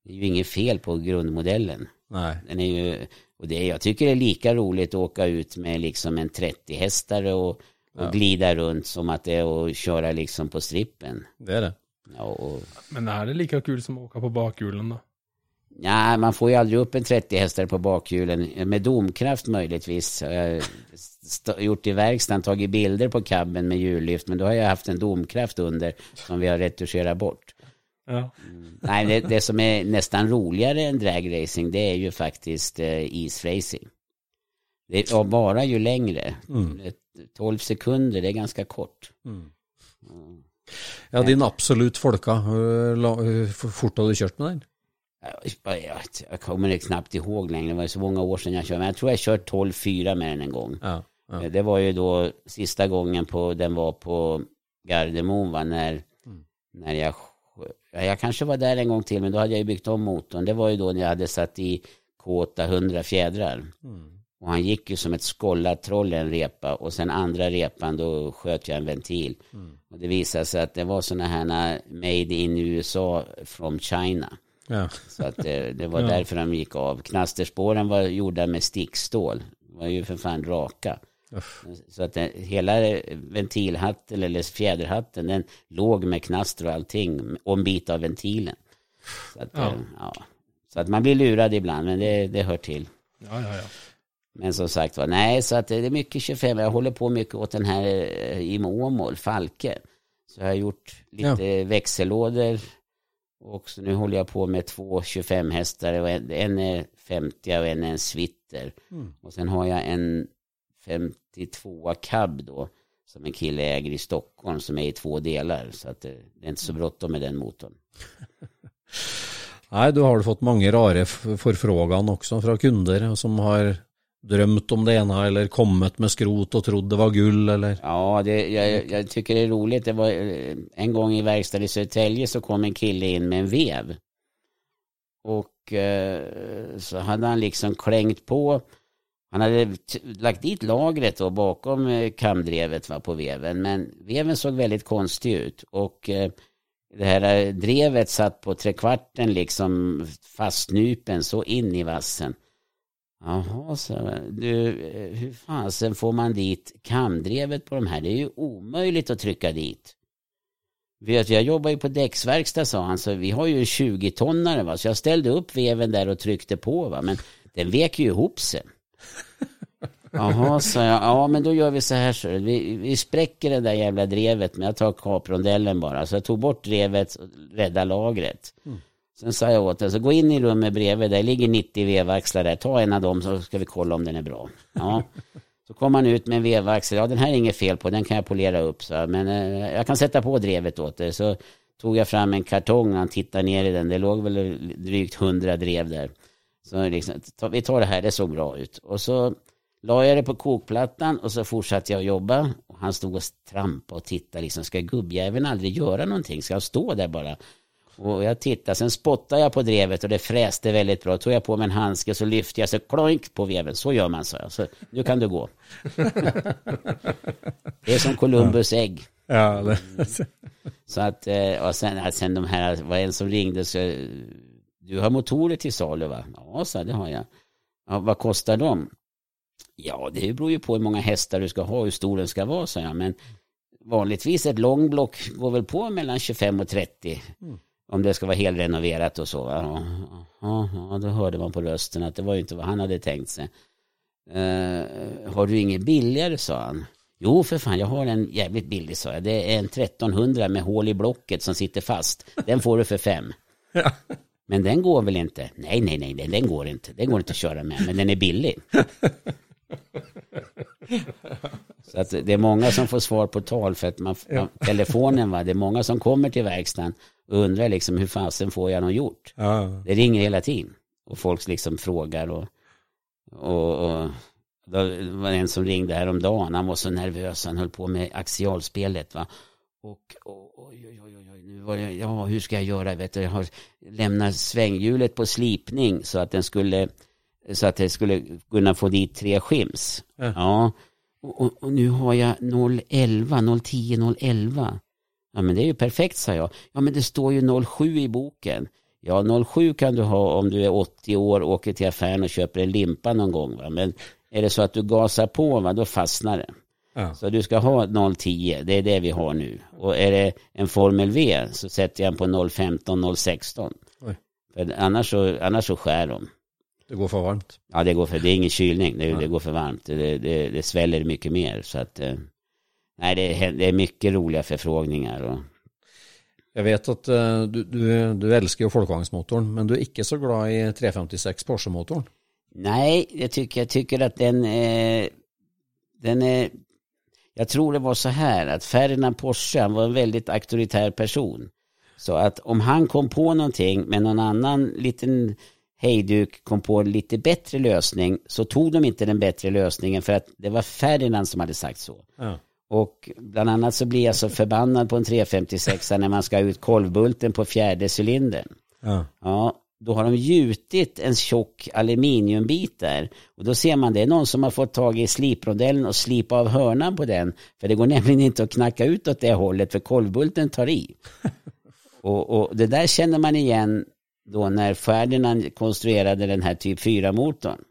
Det är ju inget fel på grundmodellen. Nej. Den är ju, och det, jag tycker det är lika roligt att åka ut med liksom en 30-hästare och, och glida runt som att det är att köra liksom på strippen. Det är det. Ja, och, Men är det lika kul som att åka på bakhjulen då? ja, man får ju aldrig upp en 30-hästare på bakhjulen. Med domkraft möjligtvis. Jag har gjort i verkstaden, tagit bilder på cabben med hjullyft. Men då har jag haft en domkraft under som vi har retuscherat bort. Ja. Nej, det, det som är nästan roligare än dragracing det är ju faktiskt eh, isracing. Det är bara ju längre. Ett- 12 sekunder, det är ganska kort. Ja, din absolut folka. Hur, fort har du kört med den? Jag, kommer knappt ihåg längre, det var så många år sedan jag körde. Men jag tror jag kört 12-4 med den en gång. Ja. ja. Det var ju då sista gången på, den var på Gardermoen va, när, när jag, ja, jag kanske var där en gång till, men då hade jag ju byggt om motorn. Det var ju då när jag hade satt i K800 fjädrar. Och han gick ju som ett skållat troll en repa och sen andra repan då sköt jag en ventil. Och det visade sig att det var sådana här made in USA from China. ja. Så att det, det var därför de gick av. Knasterspåren var gjorda med stickstål. De var ju för fan raka. Så att det, hela ventilhatten eller fjäderhatten den låg med knaster och allting och en bit av ventilen. Så att, ja. Ja. Så att man blir lurad ibland men det, det hör till. Ja, ja, ja. Men som sagt var, nej så att det är mycket 25. Jag håller på mycket åt den här eh, i Åmål, Falke. Så jag har gjort lite växellådor. Och så nu håller jag på med två 25 hästar och en, en är 50 och en är en svitter. Och sen har jag en 52 cab då. Som en kille äger i Stockholm som är i två delar. Så att det, det är inte så bråttom med den motorn. Nej, du har fått många rara förfrågan också från kunder som har drömt om det ena eller kommit med skrot och trodde det var guld eller Ja, det, jag, jag tycker det är roligt. Det var eh, en gång i verkstad i Södertälje så kom en kille in med en vev. Och eh, så hade han liksom klängt på. Han hade lagt dit lagret då bakom eh, kamdrevet va, på veven. Men veven såg väldigt konstig ut. Och eh, det här eh, drevet satt på trekvarten liksom fastnupen så in i vassen. Jaha, så du, eh, hur fasen får man dit kamdrevet på de här? Det är ju omöjligt att trycka dit. Vet, jag jobbar ju på däcksverkstad sa han, så vi har ju en 20-tonnare va, så jag ställde upp veven där och tryckte på va, men den vek ju ihop sig. Jaha, sa jag, ja men då gör vi så här så vi, vi spräcker det där jävla drevet, men jag tar kaprondellen bara. Så jag tog bort drevet och räddade lagret. Sen sa jag åt henne, så gå in i rummet bredvid, där ligger 90 vevaxlar där, ta en av dem så ska vi kolla om den är bra. Ja. Så kom han ut med en vevaxel, ja den här är inget fel på, den kan jag polera upp, så men eh, jag kan sätta på drevet åt det. Så tog jag fram en kartong, han tittade ner i den, det låg väl drygt 100 drev där. Så liksom, ta, vi tar det här, det såg bra ut. Och så la jag det på kokplattan och så fortsatte jag jobba. Och han stod och trampade och tittade liksom, ska gubbjäveln aldrig göra någonting? Ska han stå där bara? Och jag tittade, sen spottade jag på drevet och det fräste väldigt bra. Tog jag på mig en handske så lyfte jag så kloink på veven. Så gör man, så jag. Så nu kan du gå. det är som Columbus ägg. Ja, det, Så att, eh, och sen, sen de här, var en som ringde så, du har motorer till salu va? Ja, så det har jag. Ja, vad kostar de? Ja, det beror ju på hur många hästar du ska ha och hur stor den ska vara, sa jag. Men vanligtvis ett långblock går väl på mellan 25 och 30. Mm. Om det ska vara helrenoverat och så. Ja, ja, ja, då hörde man på rösten att det var ju inte vad han hade tänkt sig. Uh, har du inget billigare, sa han. Jo, för fan, jag har en jävligt billig, sa jag. Det är en 1300 med hål i blocket som sitter fast. Den får du för fem. Ja. Men den går väl inte? Nej, nej, nej, den går inte. Den går inte att köra med, men den är billig. Så att det är många som får svar på tal för att man, ja. telefonen va, det är många som kommer till verkstaden och undrar liksom hur fasen får jag något gjort? Ja. Det ringer hela tiden och folk liksom frågar och, och, och det var en som ringde häromdagen, han var så nervös, han höll på med axialspelet va. Och, oj, oj, oj, oj, nu var jag, ja hur ska jag göra, vet du, jag har lämnat svänghjulet på slipning så att den skulle så att det skulle kunna få dit tre skims. Ja. ja. Och, och, och, nu har jag 011, 010, 011. Ja men det är ju perfekt sa jag. Ja men det står ju 07 i boken. Ja 07 kan du ha om du är 80 år, åker till affären och köper en limpa någon gång. Va? Men är det så att du gasar på, va, då fastnar det. Ja. Så du ska ha 010, det är det vi har nu. Och är det en Formel V så sätter jag den på 015, 016. Oj. För annars så, annars så skär de. Det går för varmt. Ja, det går för, det är ingen kylning, det, det går för varmt. Det, det, det sväller mycket mer. Så att, eh, nej, det är, det är mycket roliga förfrågningar. Och... Jag vet att uh, du, du, du älskar folkvagnsmotorn, men du är inte så glad i 356 Porsche-motorn. Nej, jag tycker, jag tycker att den, eh, den är... Jag tror det var så här att Ferdinand Porsche, han var en väldigt auktoritär person. Så att om han kom på någonting med någon annan liten Hejduk kom på en lite bättre lösning så tog de inte den bättre lösningen för att det var Ferdinand som hade sagt så. Ja. Och bland annat så blir jag så förbannad på en 356 när man ska ut kolvbulten på fjärde cylindern. Ja. ja. Då har de gjutit en tjock aluminiumbit där. Och då ser man det är någon som har fått tag i sliprondellen och slipa av hörnan på den. För det går nämligen inte att knacka ut åt det hållet för kolvbulten tar i. och, och det där känner man igen då när Ferdinand konstruerade den här typ 4-motorn.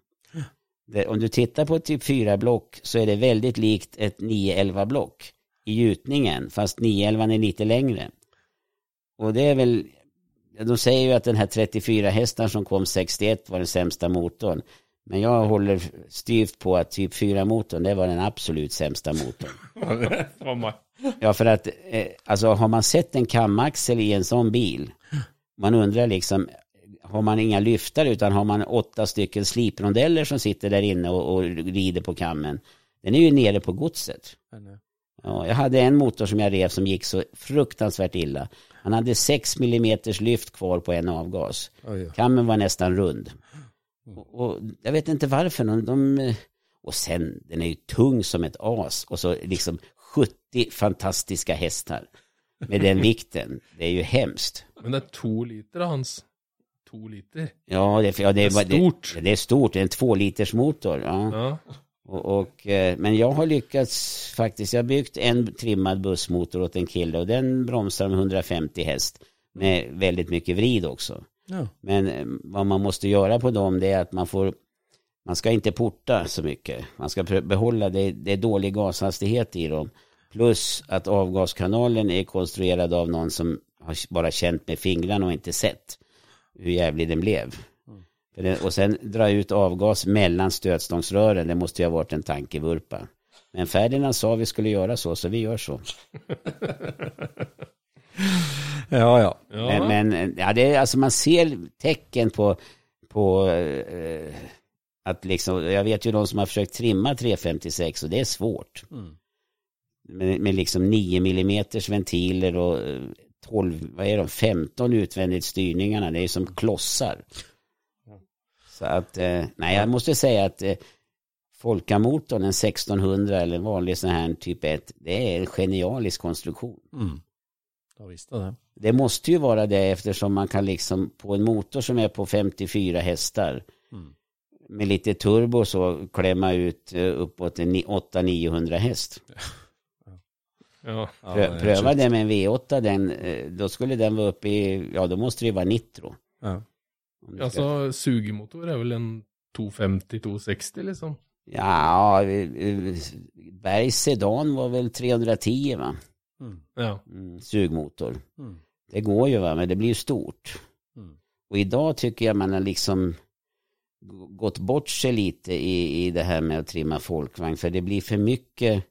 Om du tittar på ett typ 4-block så är det väldigt likt ett 911-block i gjutningen, fast 911 är lite längre. Och det är väl, de säger ju att den här 34 hästar som kom 61 var den sämsta motorn. Men jag håller styvt på att typ 4-motorn, det var den absolut sämsta motorn. ja, för att, eh, alltså har man sett en kamaxel i en sån bil, man undrar liksom, har man inga lyftare utan har man åtta stycken sliprondeller som sitter där inne och, och rider på kammen. Den är ju nere på godset. Ja, jag hade en motor som jag rev som gick så fruktansvärt illa. Han hade 6 mm lyft kvar på en avgas. Kammen var nästan rund. Och, och, jag vet inte varför. De, de, och sen, den är ju tung som ett as. Och så liksom 70 fantastiska hästar med den vikten. Det är ju hemskt. Men det är två liter hans. Två liter. Ja, det, ja, det, är, det är stort. Det, det, är stort, det är en två liters motor. Ja. ja. Och, och, eh, men jag har lyckats faktiskt, jag har byggt en trimmad bussmotor åt en kille och den bromsar med 150 häst med väldigt mycket vrid också. Ja. Men eh, vad man måste göra på dem det är att man får man ska inte porta så mycket. Man ska behålla det, det är dålig gashastighet i dem. Plus att avgaskanalen är konstruerad av någon som har bara känt med fingrarna och inte sett hur jävlig den blev. Mm. och sen dra ut avgas mellan stötstångsrören, det måste ju ha varit en tankevurpa. Men Ferdinand sa vi skulle göra så, så vi gör så. ja, ja. Men, men, ja, det är, alltså man ser tecken på, på eh, att liksom, jag vet ju de som har försökt trimma 356 och det är svårt. Mm med, med liksom 9 mm ventiler och 12, eh, vad är de, 15 utvändigt styrningarna. Det är som klossar. Så att, eh, nej jag måste säga att eh, Folkamotorn, en 1600 eller en vanlig sån här typ 1, det är en genialisk konstruktion. Mm. Jag visste det. Det måste ju vara det eftersom man kan liksom på en motor som är på 54 hästar mm. med lite turbo så klämma ut uppåt 800-900 häst. Ja. Prö pröva det med en V8, den, eh, då skulle den vara uppe i, ja då måste det ju vara nitro. Ja. Alltså sugemotor är väl en 250-260 liksom? Ja, Bergs Sedan var väl 310 va? Ja. Mm, sugmotor. Mm. Det går ju va, men det blir ju stort. Mm. Och idag tycker jag man har liksom gått bort sig lite i, i det här med att trimma folkvagn. För det blir för mycket,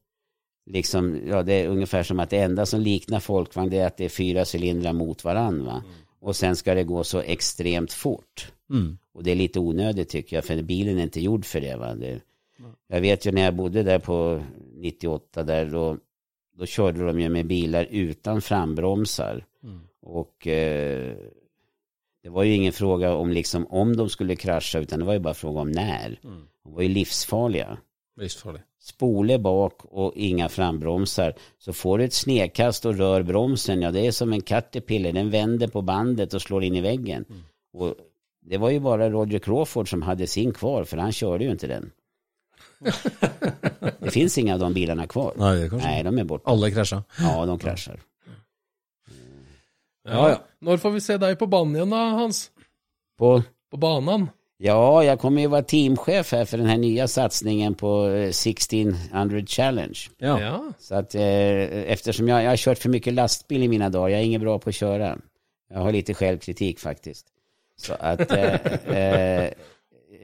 liksom, ja det är ungefär som att det enda som liknar folkvagn det är att det är fyra cylindrar mot varandra. Va? Och sen ska det gå så extremt fort. Mm. Och det är lite onödigt tycker jag, för bilen är inte gjord för det. Va? det jag vet ju när jag bodde där på 98 där, då, då körde de ju med bilar utan frambromsar. Mm. Och eh, det var ju ingen fråga om liksom om de skulle krascha, utan det var ju bara fråga om när. Mm. De var ju livsfarliga. Livsfarlig. Spole bak och inga frambromsar. Så får du ett snedkast och rör bromsen, ja det är som en caterpillar, den vänder på bandet och slår in i väggen. Och det var ju bara Roger Crawford som hade sin kvar, för han körde ju inte den. det finns inga av de bilarna kvar. Nej, det Nej, de är borta. Alle krasja. Ja, de kraschar. Ja, ja. Når får vi se deg på banen igjen da, Hans? På, På banan? Ja, jag kommer ju vara teamchef här för den här nya satsningen på eh, 1600 Challenge. Ja. Så att eh, eftersom jag, jag har kört för mycket lastbil i mina dagar, jag är ingen bra på att köra. Jag har lite självkritik faktiskt. Så att eh, eh,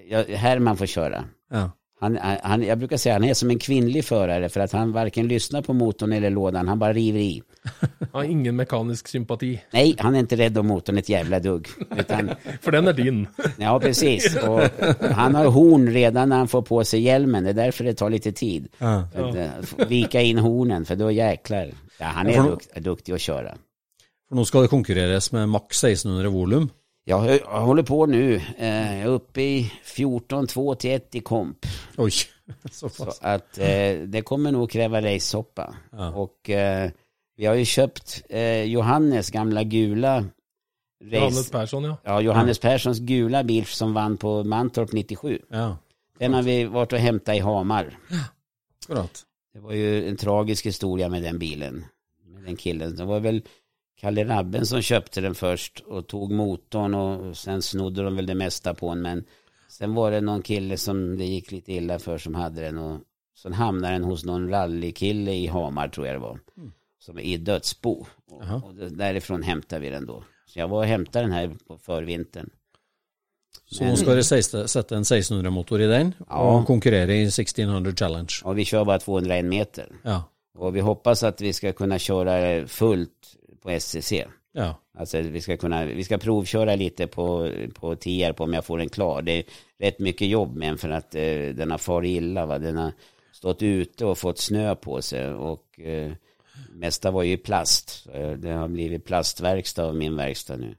jag, Herman får köra. ja. Han, han, jag brukar säga att han är som en kvinnlig förare för att han varken lyssnar på motorn eller lådan, han bara river i. Har ingen mekanisk sympati. Nej, han är inte rädd om motorn ett jävla dugg. Utan, For den er din. ja, precis. Och han har horn redan när han får på sig hjälmen, det är därför det tar lite tid. ja. Att, eh, vika in hornen, för då jäklar. Ja, han är Ja, för- dukt, är duktig att köra. For nå skal det konkurreres med maks 1600 volum. Jag, hö- jag håller på nu, eh, jag är uppe i 14, 2 till 1 i komp. Oj, Så såpass. att eh, det kommer nog kräva racehoppa. Ja. Och eh, vi har ju köpt eh, Johannes gamla gula Johannes race. Persson, ja. Ja, Johannes Perssons gula bil som vann på Mantorp 97. Ja, Den har vi varit och hämtat i Hamar. akkurat. Det var ju en tragisk historia med den bilen. Med den killen. Det var väl Kalle Rabben som köpte den först och tog motorn och sen snodde de väl det mesta på den. Men sen var det någon kille som det gick lite illa för som hade den och sen hamnade den hos någon rallykille i Hamar tror jag det var. Som är i dödsbo. Och, och därifrån hämtade vi den då. Så jag var och hämtade den här på förvintern. Så skal dere seiste- sette en 1600-motor i den, Ja. og konkurrere i 1600 Challenge. Och vi kör bara 201 meter. Ja, Och vi hoppas att vi ska kunna köra fullt på SCC. ja. Alltså vi ska kunna, vi ska provköra lite på, på Tierp om jag får den klar. Det är rätt mycket jobb med den för att eh, den har farit illa. Va? Den har stått ute och fått snö på sig och eh, mesta var ju plast. Eh, Det har blivit plastverkstad av min verkstad nu.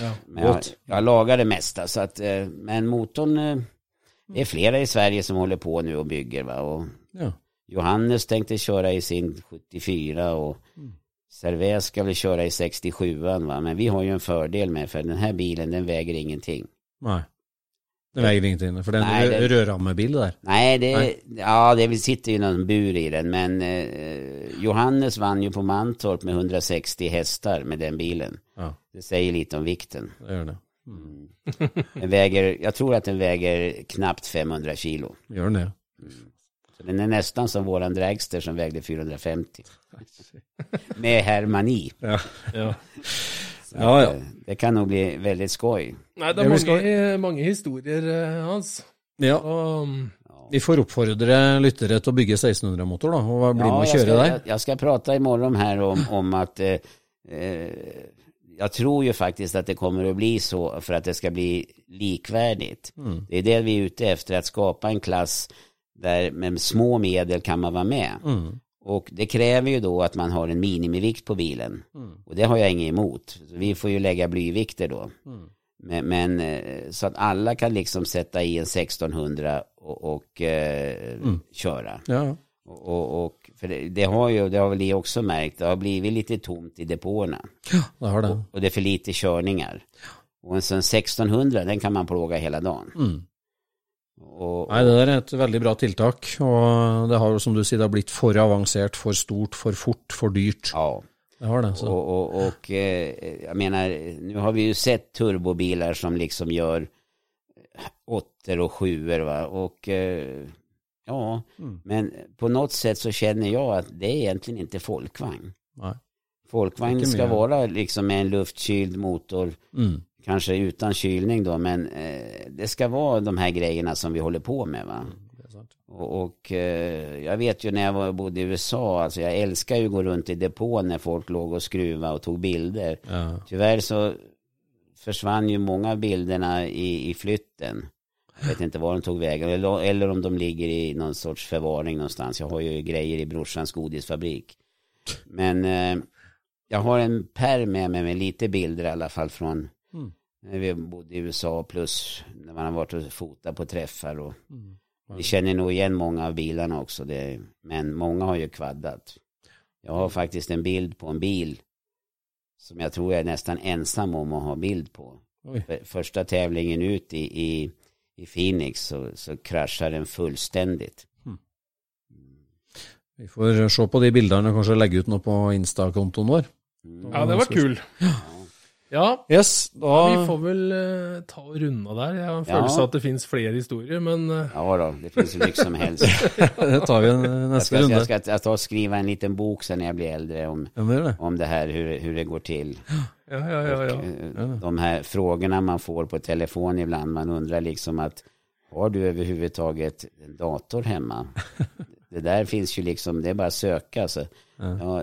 ja. Men jag, jag lagar det mesta så att, eh, men motorn, eh, det är flera i Sverige som håller på nu och bygger va. Och ja. Johannes tänkte köra i sin 74 och Cervez ska väl köra i 67 va. Men vi har ju en fördel med för den här bilen den väger ingenting. Nei. Det veier ingenting, for det er Nei, en det- rø- rødrammebil der. Nej, det, Nej. ja det sitter ju någon bur i den men eh, Johannes vann ju på Mantorp med 160 hästar med den bilen. Ja, Det säger lite om vikten. det gjør det. Den väger, jag tror att den väger knappt 500 kilo. Gjør det. Så den är nästan som våran dragster som vägde 450. Med Herman i. Ja, ja. Ja, att, ja. eh, Det kan nog bli väldigt skoj. Nei, det Ja, vi skal- mange, mange historier, eh, Hans. ja. Um, Vi får oppfordre lyttere til å bygge 1600-motor, da, og bli med og jag, kjøre ska, der. jag, jag ska prata imorgon här om, om att eh, eh, jag tror ju faktiskt att det kommer att bli så för att det ska bli likvärdigt. Mm. Det är det vi är ute efter, att skapa en klass där med små medel kan man vara med. Mm. Och det kräver ju då att man har en minimivikt på bilen. Mm. Och det har jag inget emot. Vi får ju lägga blyvikter då. Mm. Men, men eh, så att alla kan liksom sätta i en 1600 och, och eh, Mm. köra. Ja, Och, och, och för det, det har ju, det har väl ni också märkt, det har blivit lite tomt i depåerna. det har det. Och det är för lite körningar. Och en sån 1600, den kan man plåga hela dagen. Mm. Och, Nei, det der er et veldig bra tiltak, og det har som du sier, det har blitt for avansert, for stort, for fort, for dyrt. ja. Det har det. Så. Och, och, och eh, jag menar, nu har vi ju sett turbobilar som liksom gör åttor och sjuor va. Och eh, ja, Mm. men på något sätt så känner jag att det är egentligen inte folkvagn. Nej. Folkvagn ska vara liksom med en luftkyld motor, Mm. Kanske utan kylning då, men eh, det ska vara de här grejerna som vi håller på med va. Sant. Och, och eh, jag vet ju när jag var, bodde i USA, alltså jag älskar ju att gå runt i depån när folk låg och skruva och tog bilder. Ja. Tyvärr så försvann ju många av bilderna i, i flytten. Jag vet inte var de tog vägen, eller, eller om de ligger i någon sorts förvaring någonstans. Jag har ju grejer i brorsans godisfabrik. Men eh, jag har en pärm med mig med lite bilder i alla fall från Mm. Vi bodde i USA plus när man har varit och fotat på träffar och Mm. vi känner nog igen många av bilarna också. Det, men många har ju kvaddat. Jag har faktiskt en bild på en bil som jag tror jag är nästan ensam om att ha bild på. För- Första tävlingen ut i, i, i Phoenix så, så kraschar den fullständigt. Vi får se på de bildene og kanskje legge ut noe på Insta-kontoen vår. Mm. Ja, det var kul. Ja, Yes, da vi får väl eh, ta och runda där. Jag har en Ja. følelse att det finns fler historier, men eh, Ja då, det finns hur mycket som helst. det tar vi en Jag neste ska, jag runde. ska jag ta och skriva en liten bok sen när jag blir äldre om, Ja, det det. om det här, hur, hur det går till. ja, ja, ja. ja. Och, eh, De här frågorna man får på telefon ibland, man undrar liksom att har du överhuvudtaget en dator hemma? Det där finns ju liksom, det är bara att söka. Så, ja,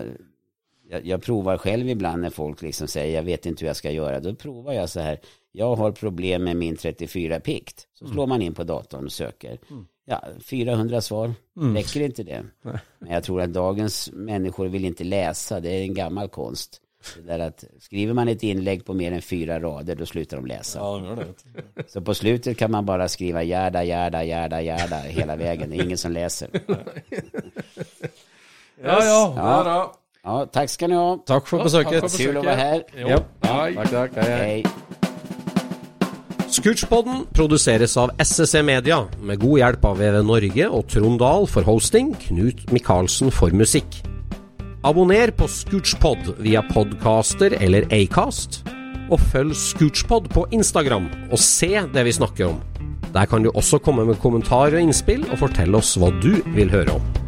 jag, jag provar själv ibland när folk liksom säger jag vet inte hur jag ska göra. Då provar jag så här, jag har problem med min 34-pikt. Så slår man in på datorn och söker. Ja, 400 svar, räcker inte det? Men jag tror att dagens människor vill inte läsa, det är en gammal konst. Det där att skriver man ett inlägg på mer än fyra rader, då slutar de läsa. Ja. Så på slutet kan man bara skriva gärda, gärda, gärda, gärda hela vägen. Det är ingen som läser. ja, ja. Ja, ja tack ska ni ha. Besøket. Takk for Kul att vara här. Jo. Ja. Takk. Hei, hei. Hej. Scootspodden produseres av SSC Media, med god hjelp av VV Norge og Trond Dahl for hosting, Knut Micaelsen for musikk. Abonner på Scootspod via podcaster eller Acast, og følg Scootspod på Instagram og se det vi snakker om. Der kan du også komme med kommentarer og innspill, og fortelle oss hva du vil høre om.